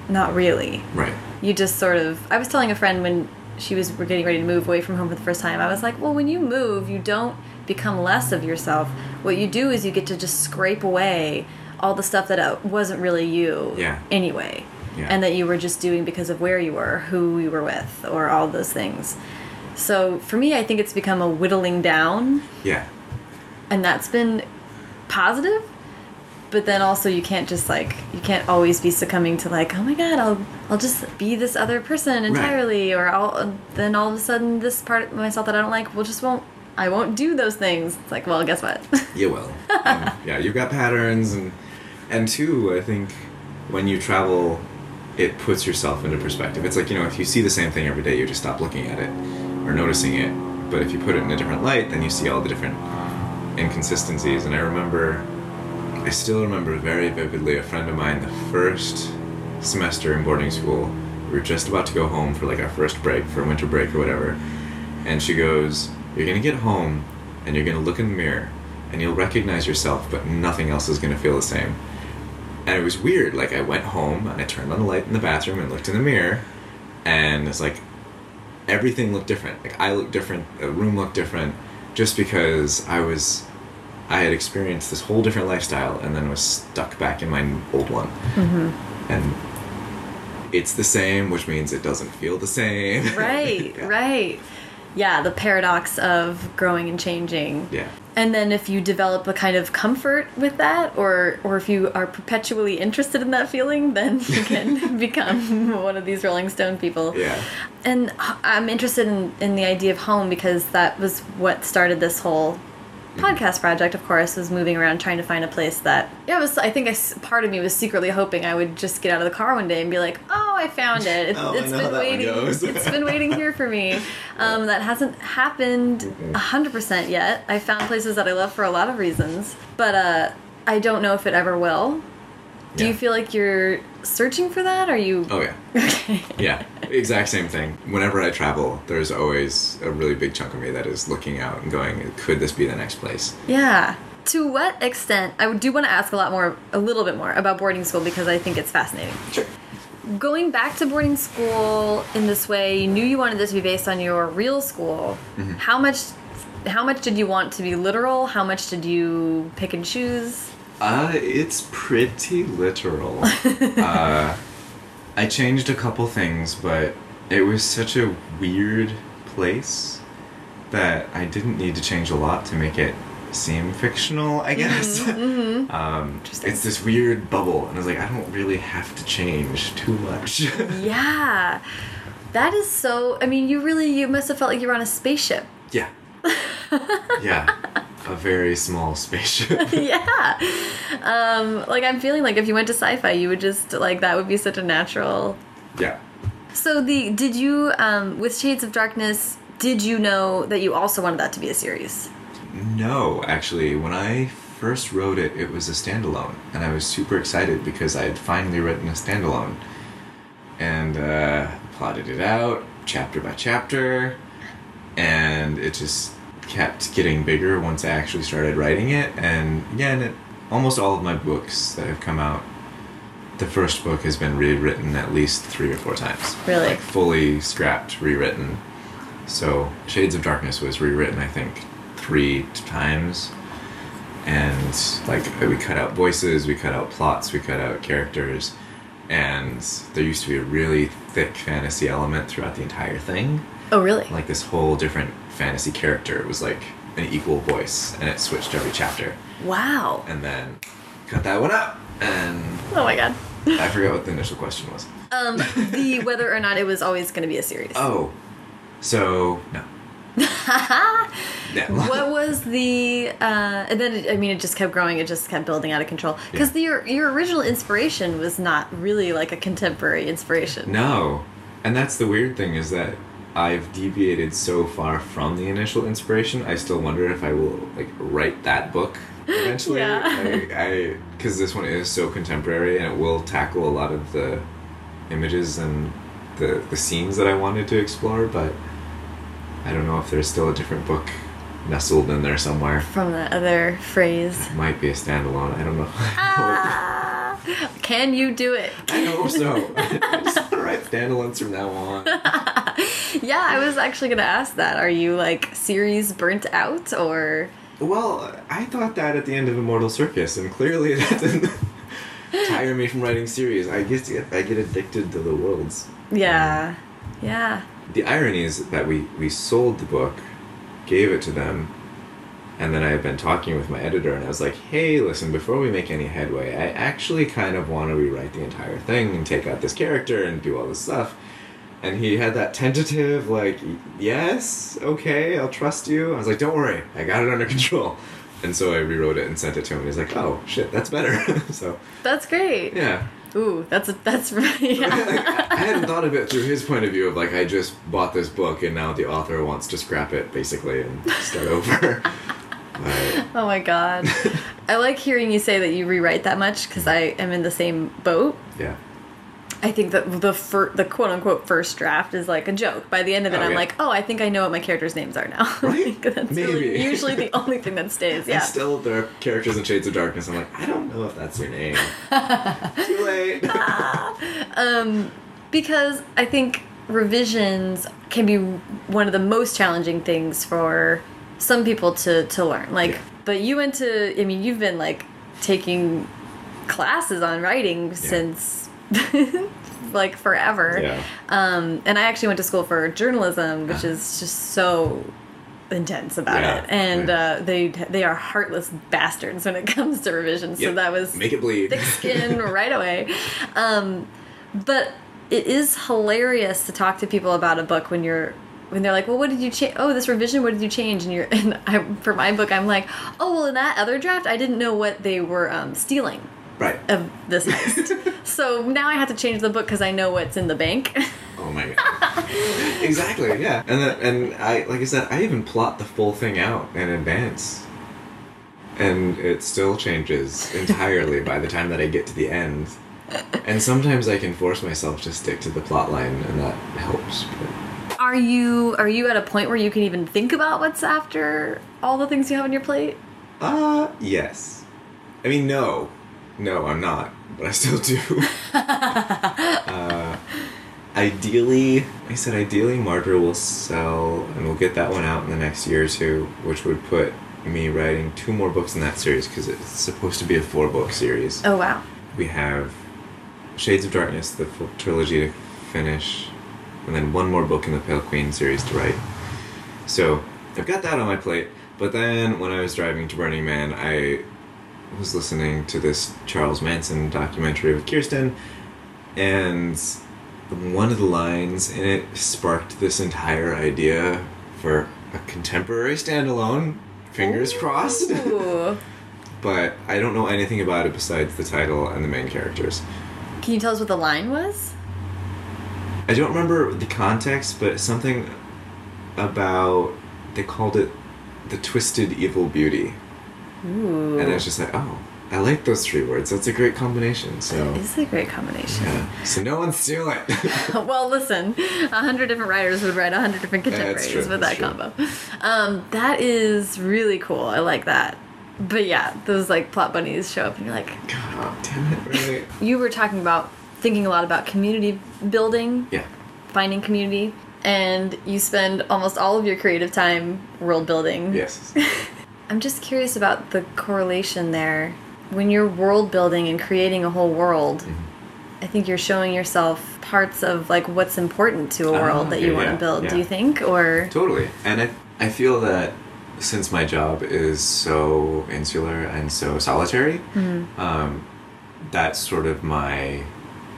not really. Right. You just sort of. I was telling a friend when she was getting ready to move away from home for the first time. I was like, well, when you move, you don't become less of yourself. What you do is you get to just scrape away all the stuff that uh, wasn't really you Yeah. anyway. Yeah. And that you were just doing because of where you were, who you were with, or all those things. So for me, I think it's become a whittling down, Yeah. and that's been positive. But then also, you can't just like you can't always be succumbing to like, oh my god, I'll I'll just be this other person entirely, or I'll then all of a sudden this part of myself that I don't like will just won't I won't do those things. It's like, well, guess what? You will. Um, yeah, you've got patterns, and and two, I think when you travel, it puts yourself into perspective. It's like you know, if you see the same thing every day, you just stop looking at it or noticing it. But if you put it in a different light, then you see all the different um, inconsistencies. And I remember, I still remember very vividly a friend of mine, the first semester in boarding school. We were just about to go home for like our first break, for winter break or whatever. And she goes, You're gonna get home and you're gonna look in the mirror and you'll recognize yourself, but nothing else is gonna feel the same. And it was weird. Like, I went home and I turned on the light in the bathroom and looked in the mirror, and it's like everything looked different. Like, I looked different, the room looked different, just because I was. I had experienced this whole different lifestyle and then was stuck back in my old one. Mm-hmm. And it's the same, which means it doesn't feel the same. right, Yeah. right. Yeah, the paradox of growing and changing. Yeah. And then if you develop a kind of comfort with that or or if you are perpetually interested in that feeling, then you can become one of these Rolling Stone people. Yeah. And I'm interested in, in the idea of home because that was what started this whole podcast project of course was moving around trying to find a place that yeah was i think I s part of me was secretly hoping i would just get out of the car one day and be like oh i found it, it Oh, I it's know how been waiting. it's been waiting here for me. Um, that hasn't happened a 100% yet. I found places that i love for a lot of reasons but uh, i don't know if it ever will do you feel like you're searching for that are you Oh, yeah. okay Yeah, exact same thing. Whenever I travel, there's always a really big chunk of me that is looking out and going, could this be the next place? Yeah. To what extent? I do want to ask a lot more, a little bit more about boarding school because I think it's fascinating. Sure. Going back to boarding school in this way, you knew you wanted this to be based on your real school. Mm-hmm. How much? How much did you want to be literal? How much did you pick and choose? Uh, it's pretty literal. uh, I changed a couple things, but it was such a weird place that I didn't need to change a lot to make it seem fictional, I guess. um, it's this weird bubble, and I was like, I don't really have to change too much. Yeah, that is so. I mean, you really you must have felt like you were on a spaceship. yeah. yeah. A very small spaceship. yeah. Um, like I'm feeling like if you went to sci-fi, you would just like that would be such a natural yeah. So the did you um, with Shades of Darkness? Did you know that you also wanted that to be a series? No, actually, when I first wrote it, it was a standalone, and I was super excited because I had finally written a standalone, and uh, plotted it out chapter by chapter, and it just kept getting bigger once I actually started writing it. And again, it, almost all of my books that have come out, the first book has been rewritten at least three or four times. Really? Like fully scrapped, rewritten. So Shades of Darkness was rewritten, I think, three times. And like we cut out voices, we cut out plots, we cut out characters, and there used to be a really thick fantasy element throughout the entire thing. Oh, really? Like this whole different fantasy character It was like an equal voice, and it switched every chapter. Wow. And then cut that one up, and Oh my god. I forgot what the initial question was. Um, the whether or not it was always going to be a series. Oh, so no. no. what was the uh, and then it, I mean it just kept growing. It just kept building out of control because Yeah. your your original inspiration was not really like a contemporary inspiration. No. And that's the weird thing is that I've deviated so far from the initial inspiration. I still wonder if I will like write that book eventually. Yeah. I, because this one is so contemporary and it will tackle a lot of the images and the the scenes that I wanted to explore, but I don't know if there's still a different book nestled in there somewhere. From the other phrase. It might be a standalone. I don't know. Ah, can you do it? I hope so. I just want to write standalones from now on. Yeah, I was actually gonna ask that. Are you like series burnt out or? Well, I thought that at the end of Immortal Circus, and clearly that didn't, tire me from writing series. I get I get addicted to the worlds. Yeah. Um, yeah. The irony is that we we sold the book, gave it to them, and then I had been talking with my editor, and I was like, "Hey, listen, before we make any headway, I actually kind of want to rewrite the entire thing and take out this character and do all this stuff." And he had that tentative, like, "Yes, okay, I'll trust you." I was like, "Don't worry, I got it under control." And so I rewrote it and sent it to him. He's like, "Oh shit, that's better." so That's great. yeah, Ooh, that's that's really yeah. I I hadn't thought of it through his point of view of like I just bought this book and now the author wants to scrap it basically and start over. Oh my god. I like hearing you say that you rewrite that much because I am in the same boat. yeah, I think that the fir- the quote unquote first draft is like a joke. By the end of it, Oh, I'm yeah. like, oh, I think I know what my characters' names are now. Right? That's really Maybe. usually the only thing that stays. Yeah. and still there are characters in Shades of Darkness. I'm like, I don't know if that's your name. Too late. Um, because I think revisions can be one of the most challenging things for some people to to learn. Like, Yeah. but you went to. I mean, you've been like taking classes on writing since. like forever Yeah. um and i actually went to school for journalism which Ah. is just so intense about Yeah, it and right. uh they they are heartless bastards when it comes to revisions so Yep. that was Make it bleed. thick skin right away. Um, but it is hilarious to talk to people about a book when you're when they're like, "Well, what did you change? Oh, this revision. What did you change?" And you're and I, for my book, I'm like, "Oh, well, in that other draft, I didn't know what they were um, stealing Right. of this heist. so now I have to change the book because I know what's in the bank." Oh my god. exactly. Yeah. And then, and I like I said, I even plot the full thing out in advance, and it still changes entirely by the time that I get to the end. And sometimes I can force myself to stick to the plot line, and that helps. But are you are you at a point where you can even think about what's after all the things you have on your plate? Uh, yes. I mean, no. No, I'm not. But I still do. uh, ideally, I said, ideally, Martyr will sell, and we'll get that one out in the next year or two, which would put me writing two more books in that series because it's supposed to be a four book series. Oh wow. We have Shades of Darkness, the full trilogy to finish, and then one more book in the Pale Queen series to write. So I've got that on my plate. But then when I was driving to Burning Man, I was listening to this Charles Manson documentary with Kirsten, and one of the lines in it sparked this entire idea for a contemporary standalone. Fingers crossed. But I don't know anything about it besides the title and the main characters. Can you tell us what the line was? I don't remember the context, but something about they called it the twisted evil beauty, Ooh. and I was just like, oh, I like those three words. That's a great combination. So This is a great combination. yeah, so no one steal it. well, listen, a hundred different writers would write a hundred different contemporaries true, with that that's true. combo. Um, that is really cool. I like that. But yeah, those like plot bunnies show up and you're like, God damn it! Really? you were talking about thinking a lot about community building, Yeah. finding community, and you spend almost all of your creative time world building. Yes. I'm just curious about the correlation there. When you're world building and creating a whole world, Mm-hmm. I think you're showing yourself parts of like what's important to a Ah, world that you okay, want to yeah, build. Do you think, or Totally. And I, I feel that since my job is so insular and so solitary, um, that's sort of my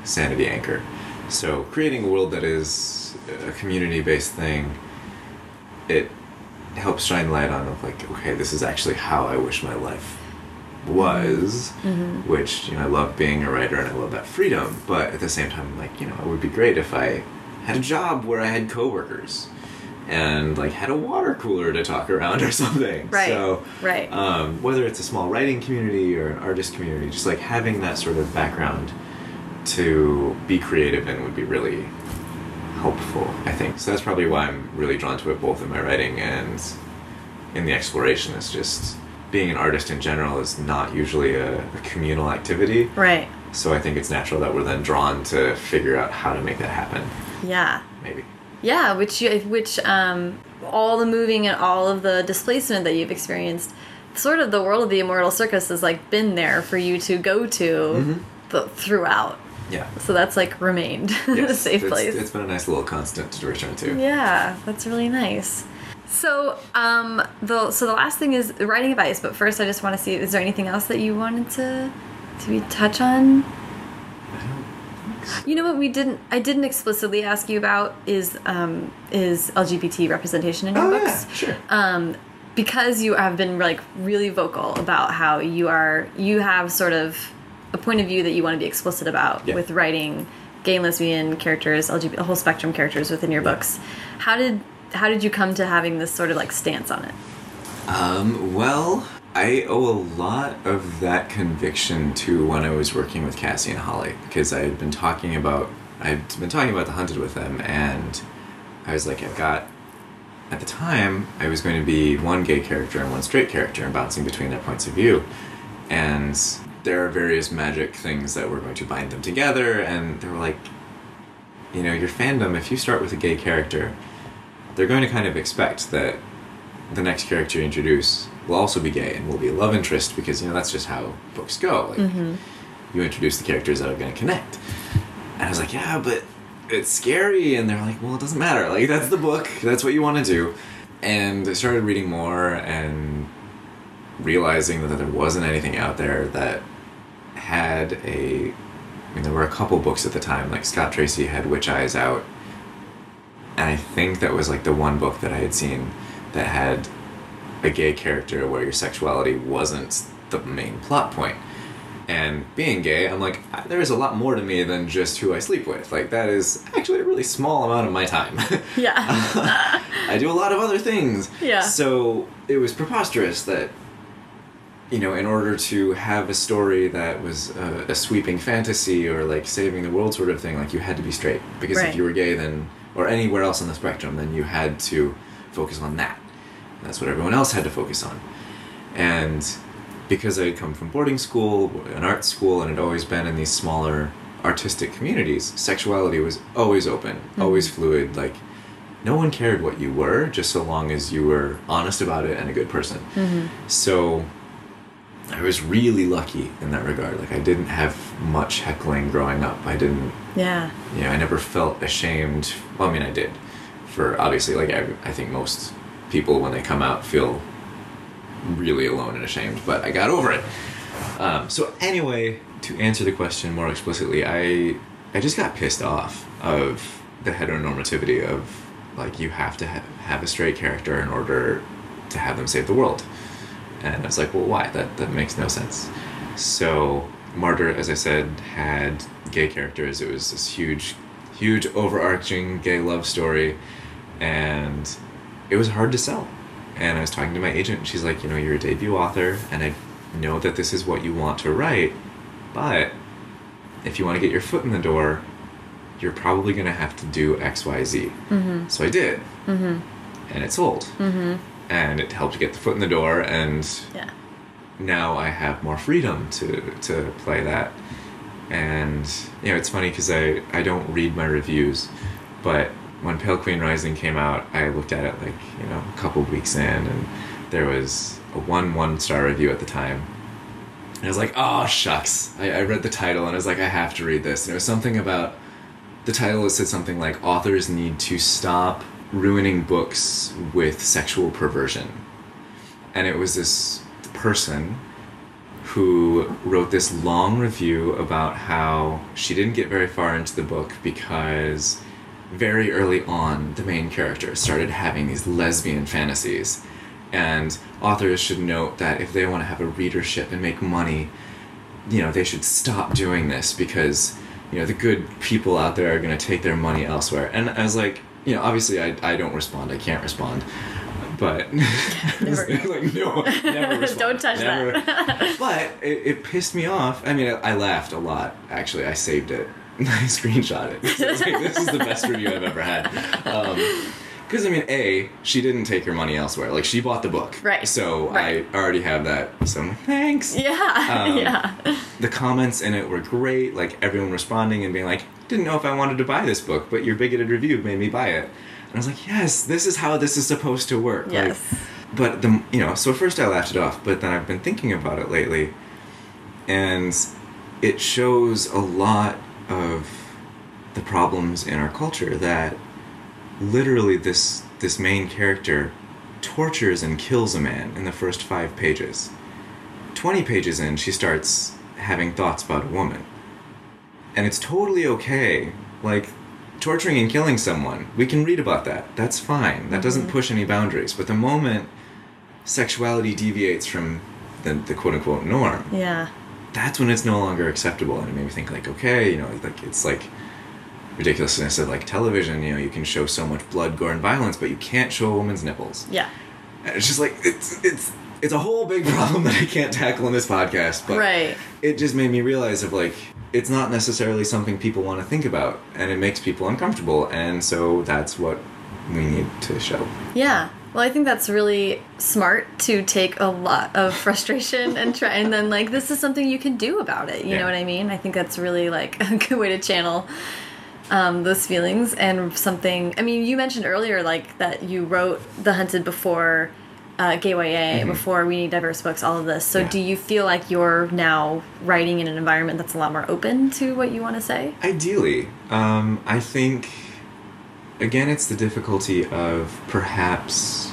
sanity anchor. So creating a world that is a community based thing, it helps shine light on of like, okay, this is actually how I wish my life was which you know I love being a writer and I love that freedom but at the same time like you know it would be great if I had a job where I had coworkers and like had a water cooler to talk around or something Right, so right. um, whether it's a small writing community or an artist community just like having that sort of background to be creative in would be really helpful I think so that's probably why I'm really drawn to it both in my writing and in the exploration it's just being an artist in general is not usually a, a communal activity right? so i think it's natural that we're then drawn to figure out how to make that happen Yeah, maybe yeah. Which you, which um, all the moving and all of the displacement that you've experienced, sort of the world of the immortal circus has like been there for you to go to. Mm-hmm. the, throughout. Yeah. So that's like remained a safe it's, place. It's been a nice little constant to return to. Yeah, that's really nice. So, um, the so the last thing is writing advice. But first, I just want to see: is there anything else that you wanted to to be touch on? You know what we didn't I didn't explicitly ask you about is um, is LGBT representation in your Oh, books. yeah, sure. Um, because you have been like really vocal about how you are you have sort of a point of view that you want to be explicit about Yeah. with writing gay and lesbian characters, LGBT, a whole spectrum characters within your Yeah. books. How did how did you come to having this sort of like stance on it? Um, well, I owe a lot of that conviction to when I was working with Cassie and Holly because I had been talking about I'd been talking about the hunted with them and I was like I've got at the time I was going to be one gay character and one straight character and bouncing between their points of view and there are various magic things that were going to bind them together and they were like you know your fandom if you start with a gay character they're going to kind of expect that the next character you introduce will also be gay and will be a love interest because you know that's just how books go. Like mm-hmm. you introduce the characters that are going to connect. And I was like, yeah, but it's scary. And they're like, well, it doesn't matter. Like that's the book. That's what you want to do. And I started reading more and realizing that there wasn't anything out there that had a. I mean, there were a couple books at the time. Like Scott Tracy had Witch Eyes out, and I think that was like the one book that I had seen that had a gay character where your sexuality wasn't the main plot point. And being gay, I'm like, there is a lot more to me than just who I sleep with. Like, that is actually a really small amount of my time. Yeah. I do a lot of other things. Yeah. So it was preposterous that, you know, in order to have a story that was a, a sweeping fantasy or like saving the world sort of thing, like you had to be straight. Because Right. if you were gay, then, or anywhere else on the spectrum, then you had to focus on that. And that's what everyone else had to focus on. And because I had come from boarding school, an art school, and had always been in these smaller artistic communities, sexuality was always open, mm-hmm. always fluid. Like, no one cared what you were, just so long as you were honest about it and a good person. Mm-hmm. So, I was really lucky in that regard. Like, I didn't have much heckling growing up. I didn't yeah. you know, I never felt ashamed. Well, I mean, I did. For obviously, like I, I think most people when they come out feel really alone and ashamed, but I got over it. Um, so anyway, to answer the question more explicitly, I I just got pissed off of the heteronormativity of like you have to ha- have a straight character in order to have them save the world. And I was like, well, why? That that makes no sense. So Martyr, as I said, had gay characters. It was this huge, huge overarching gay love story, and it was hard to sell. And I was talking to my agent, and she's like, you know, you're a debut author, and I know that this is what you want to write, but if you want to get your foot in the door, you're probably going to have to do X, Y, Z. Mm-hmm. So I did, and it sold, Mm-hmm. And it helped get the foot in the door, and Yeah. now I have more freedom to to play that. And you know, it's funny because I I don't read my reviews, but when Pale Queen Rising came out, I looked at it like you know a couple weeks in, and there was a one one star review at the time. And I was like, oh shucks! I, I read the title and I was like, I have to read this. And it was something about the title. It said something like authors need to stop ruining books with sexual perversion. And it was this person who wrote this long review about how she didn't get very far into the book because very early on the main character started having these lesbian fantasies. And authors should note that if they want to have a readership and make money you know they should stop doing this because you know the good people out there are going to take their money elsewhere. And i was like you know obviously i, I don't respond i can't respond but Never. like no never respond. Don't touch Never- that. but it, it pissed me off i mean I, I laughed a lot actually i saved it i screenshot it like, this is the best review i've ever had because i mean a she didn't take her money elsewhere like she bought the book Right. so Right. i already have that so like, thanks yeah. Um, yeah. the comments in it were great like everyone responding and being like didn't know if i wanted to buy this book but your bigoted review made me buy it and i was like yes this is how this is supposed to work Yes. like, but the you know so first i laughed it off but then i've been thinking about it lately and it shows a lot of the problems in our culture that literally this this main character tortures and kills a man in the first 5 pages. 20 pages in she starts having thoughts about a woman. And it's totally okay. Like torturing and killing someone, we can read about that. That's fine. That doesn't mm-hmm. push any boundaries. But the moment sexuality deviates from the, the quote unquote norm, Yeah. that's when it's no longer acceptable. And it made me think like, okay, you know, like it's like ridiculousness of like television. You know, you can show so much blood, gore, and violence, but you can't show a woman's nipples. Yeah. And it's just like it's it's it's a whole big problem that I can't tackle in this podcast. But Right. it just made me realize of like it's not necessarily something people want to think about, and it makes people uncomfortable. And so that's what we need to show. Yeah. Well, I think that's really smart to take a lot of frustration and try, and then like this is something you can do about it. You Yeah. know what I mean? I think that's really like a good way to channel um, those feelings and something. I mean, you mentioned earlier like that you wrote The Hunted before uh, Gay YA, before We Need Diverse Books, all of this. So. Yeah. do you feel like you're now writing in an environment that's a lot more open to what you want to say? Ideally, um, I think again it's the difficulty of perhaps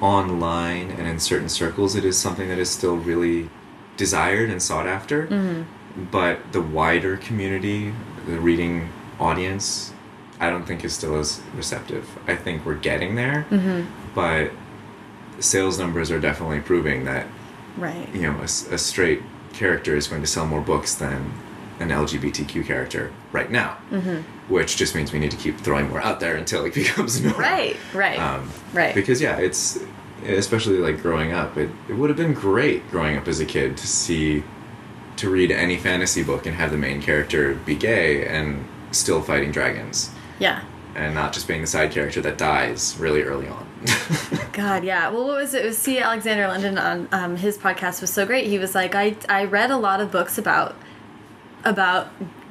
online and in certain circles it is something that is still really desired and sought after. But the wider community, the reading audience, I don't think is still as receptive. I think we're getting there, but sales numbers are definitely proving that Right. you know, a, a straight character is going to sell more books than an LGBTQ character right now, mm-hmm. which just means we need to keep throwing more out there until it becomes normal. Right. Right. Um, right. Because yeah, it's especially like growing up. It it would have been great growing up as a kid to see to read any fantasy book and have the main character be gay and still fighting dragons yeah. and not just being the side character that dies really early on. God, yeah. Well, what was it? It was C. Alexander London on um, his podcast was so great. He was like, I I read a lot of books about about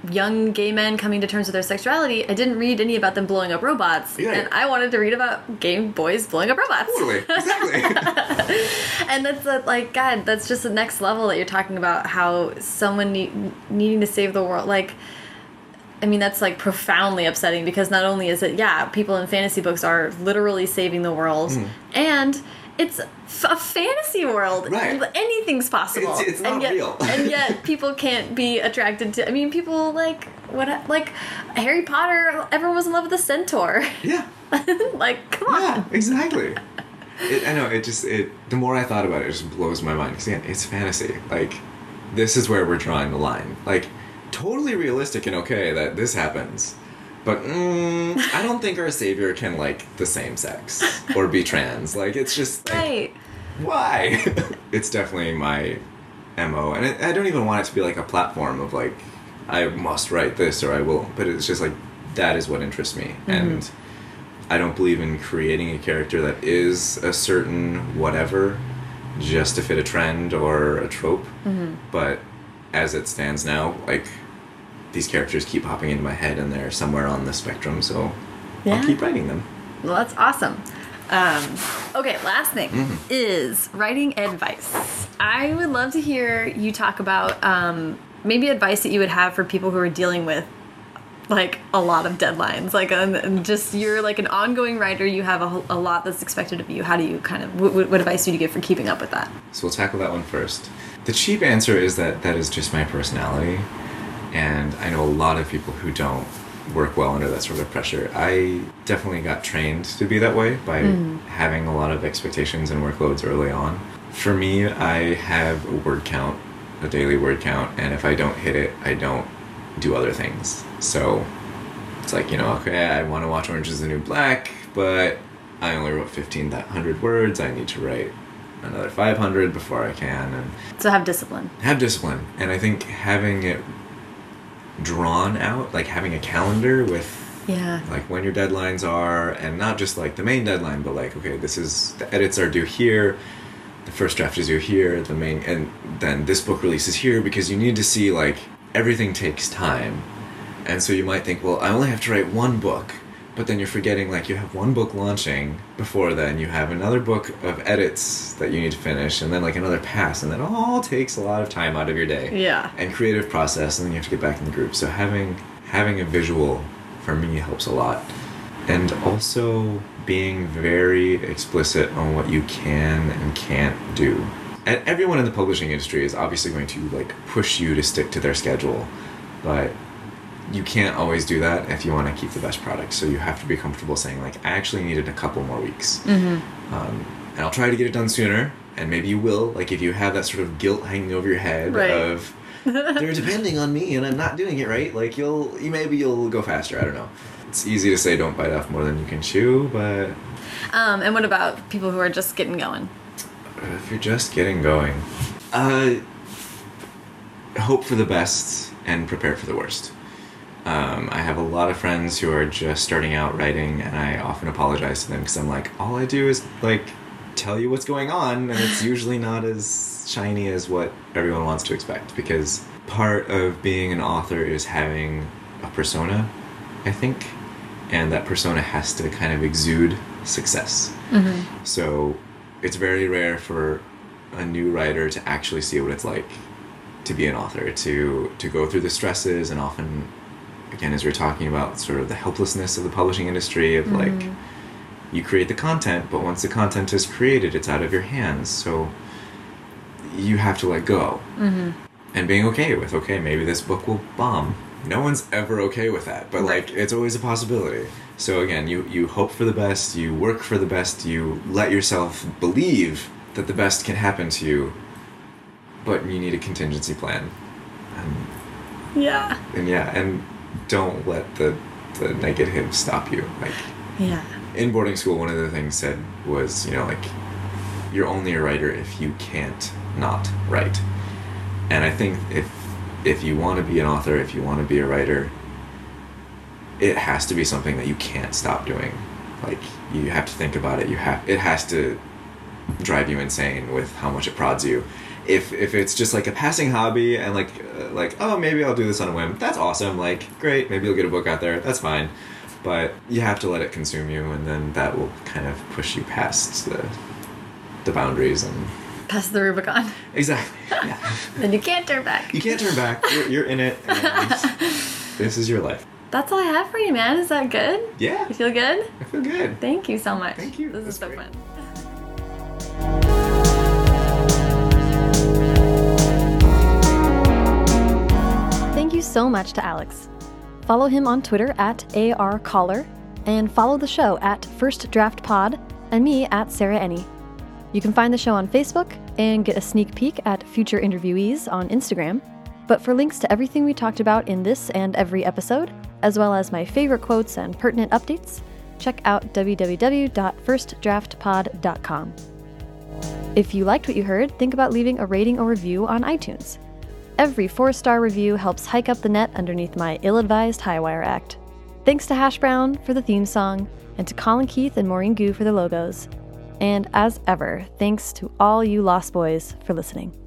young gay men coming to terms with their sexuality. I didn't read any about them blowing up robots, Yeah. and I wanted to read about gay boys blowing up robots. totally, exactly. And that's a, like, God, that's just the next level that you're talking about. How someone need, needing to save the world, like. I mean, that's like profoundly upsetting because not only is it, yeah, people in fantasy books are literally saving the world, Hmm. and it's f- a fantasy world. Right. Anything's possible. It's- it's and yet, real. and yet, people can't be attracted to. I mean, people like what? Like Harry Potter. Everyone was in love with a centaur. yeah. like, come on. Yeah, exactly. It, I know it just it. The more I thought about it, it just blows my mind because yeah, it's fantasy. Like, this is where we're drawing the line. Like, totally realistic and okay that this happens, but mm, I don't think our savior can like the same sex or be trans. Like, it's just like, Right. why? it's definitely my mo, and it, I don't even want it to be like a platform of like I must write this or I will. But it's just like that is what interests me, and I don't believe in creating a character that is a certain whatever just to fit a trend or a trope. But as it stands now, like these characters keep popping into my head and they're somewhere on the spectrum, so Yeah. I'll keep writing them. Well, that's awesome. Um, okay, last thing Mm-hmm. is writing advice. I would love to hear you talk about um, maybe advice that you would have for people who are dealing with like a lot of deadlines. Like, um, just you're like an ongoing writer. You have a, a lot that's expected of you. How do you kind of what, what advice would you give for keeping up with that? So we'll tackle that one first. The cheap answer is that that is just my personality, and I know a lot of people who don't work well under that sort of pressure. I definitely got trained to be that way by mm-hmm. having a lot of expectations and workloads early on. For me, I have a word count, a daily word count, and if I don't hit it, I don't do other things. So it's like, you know, okay, I want to watch Orange is the New Black, but I only wrote 1,500 words. I need to write another 500 before I can. And So have discipline. have discipline and i think having it drawn out like having a calendar with Yeah. like when your deadlines are and not just like the main deadline but like okay this is the edits are due here the first draft is due here the main and then this book releases here because you need to see like everything takes time and so you might think well i only have to write one book but then you're forgetting like you have one book launching before then you have another book of edits that you need to finish and then like another pass and that all takes a lot of time out of your day. Yeah. and creative process and then you have to get back in the group so having having a visual for me helps a lot. And also being very explicit on what you can and can't do. And everyone in the publishing industry is obviously going to like push you to stick to their schedule but you can't always do that if you want to keep the best product so you have to be comfortable saying like i actually needed a couple more weeks Mm-hmm. um, and i'll try to get it done sooner and maybe you will like if you have that sort of guilt hanging over your head Right. of they're depending on me and i'm not doing it right like you'll you maybe you'll go faster i don't know it's easy to say don't bite off more than you can chew but Um, and what about people who are just getting going? if you're just getting going uh hope for the best and prepare for the worst um, i have a lot of friends who are just starting out writing and i often apologize to them because i'm like all i do is like tell you what's going on and it's usually not as shiny as what everyone wants to expect because part of being an author is having a persona i think and that persona has to kind of exude success. So it's very rare for a new writer to actually see what it's like to be an author, to to go through the stresses and often again as we are talking about sort of the helplessness of the publishing industry of mm-hmm. like you create the content, but once the content is created, it's out of your hands. So you have to let go. Mm-hmm. And being okay with, okay, maybe this book will bomb. No one's ever okay with that, but like it's always a possibility. So again, you you hope for the best, you work for the best, you let yourself believe that the best can happen to you, but you need a contingency plan. And, Yeah. and yeah, and don't let the the negative stop you. Like Yeah. in boarding school, one of the things said was, you know, like you're only a writer if you can't not write. And I think if if you want to be an author, if you want to be a writer, it has to be something that you can't stop doing. Like you have to think about it. You have it has to drive you insane with how much it prods you. If if it's just like a passing hobby and like uh, like oh maybe I'll do this on a whim, that's awesome. Like great, maybe you'll get a book out there. That's fine. But you have to let it consume you, and then that will kind of push you past the the boundaries and Past the Rubicon. exactly. Yeah. Then you can't turn back. you can't turn back. You're, you're in it. This is your life. That's all I have for you, man. Is that good? Yeah, You feel good? I feel good. Thank you so much. Thank you. This is so great. fun. So much to Alex. Follow him on Twitter at ARKahler and follow the show at First Draft Pod and me at Sarah Enni. You can find the show on Facebook and get a sneak peek at future interviewees on Instagram. But for links to everything we talked about in this and every episode, as well as my favorite quotes and pertinent updates, check out www.firstdraftpod.com. If you liked what you heard, think about leaving a rating or review on iTunes. Every four star review helps hike up the net underneath my ill advised Highwire act. Thanks to Hash Brown for the theme song, and to Colin Keith and Maureen Goo for the logos. And as ever, thanks to all you Lost Boys for listening.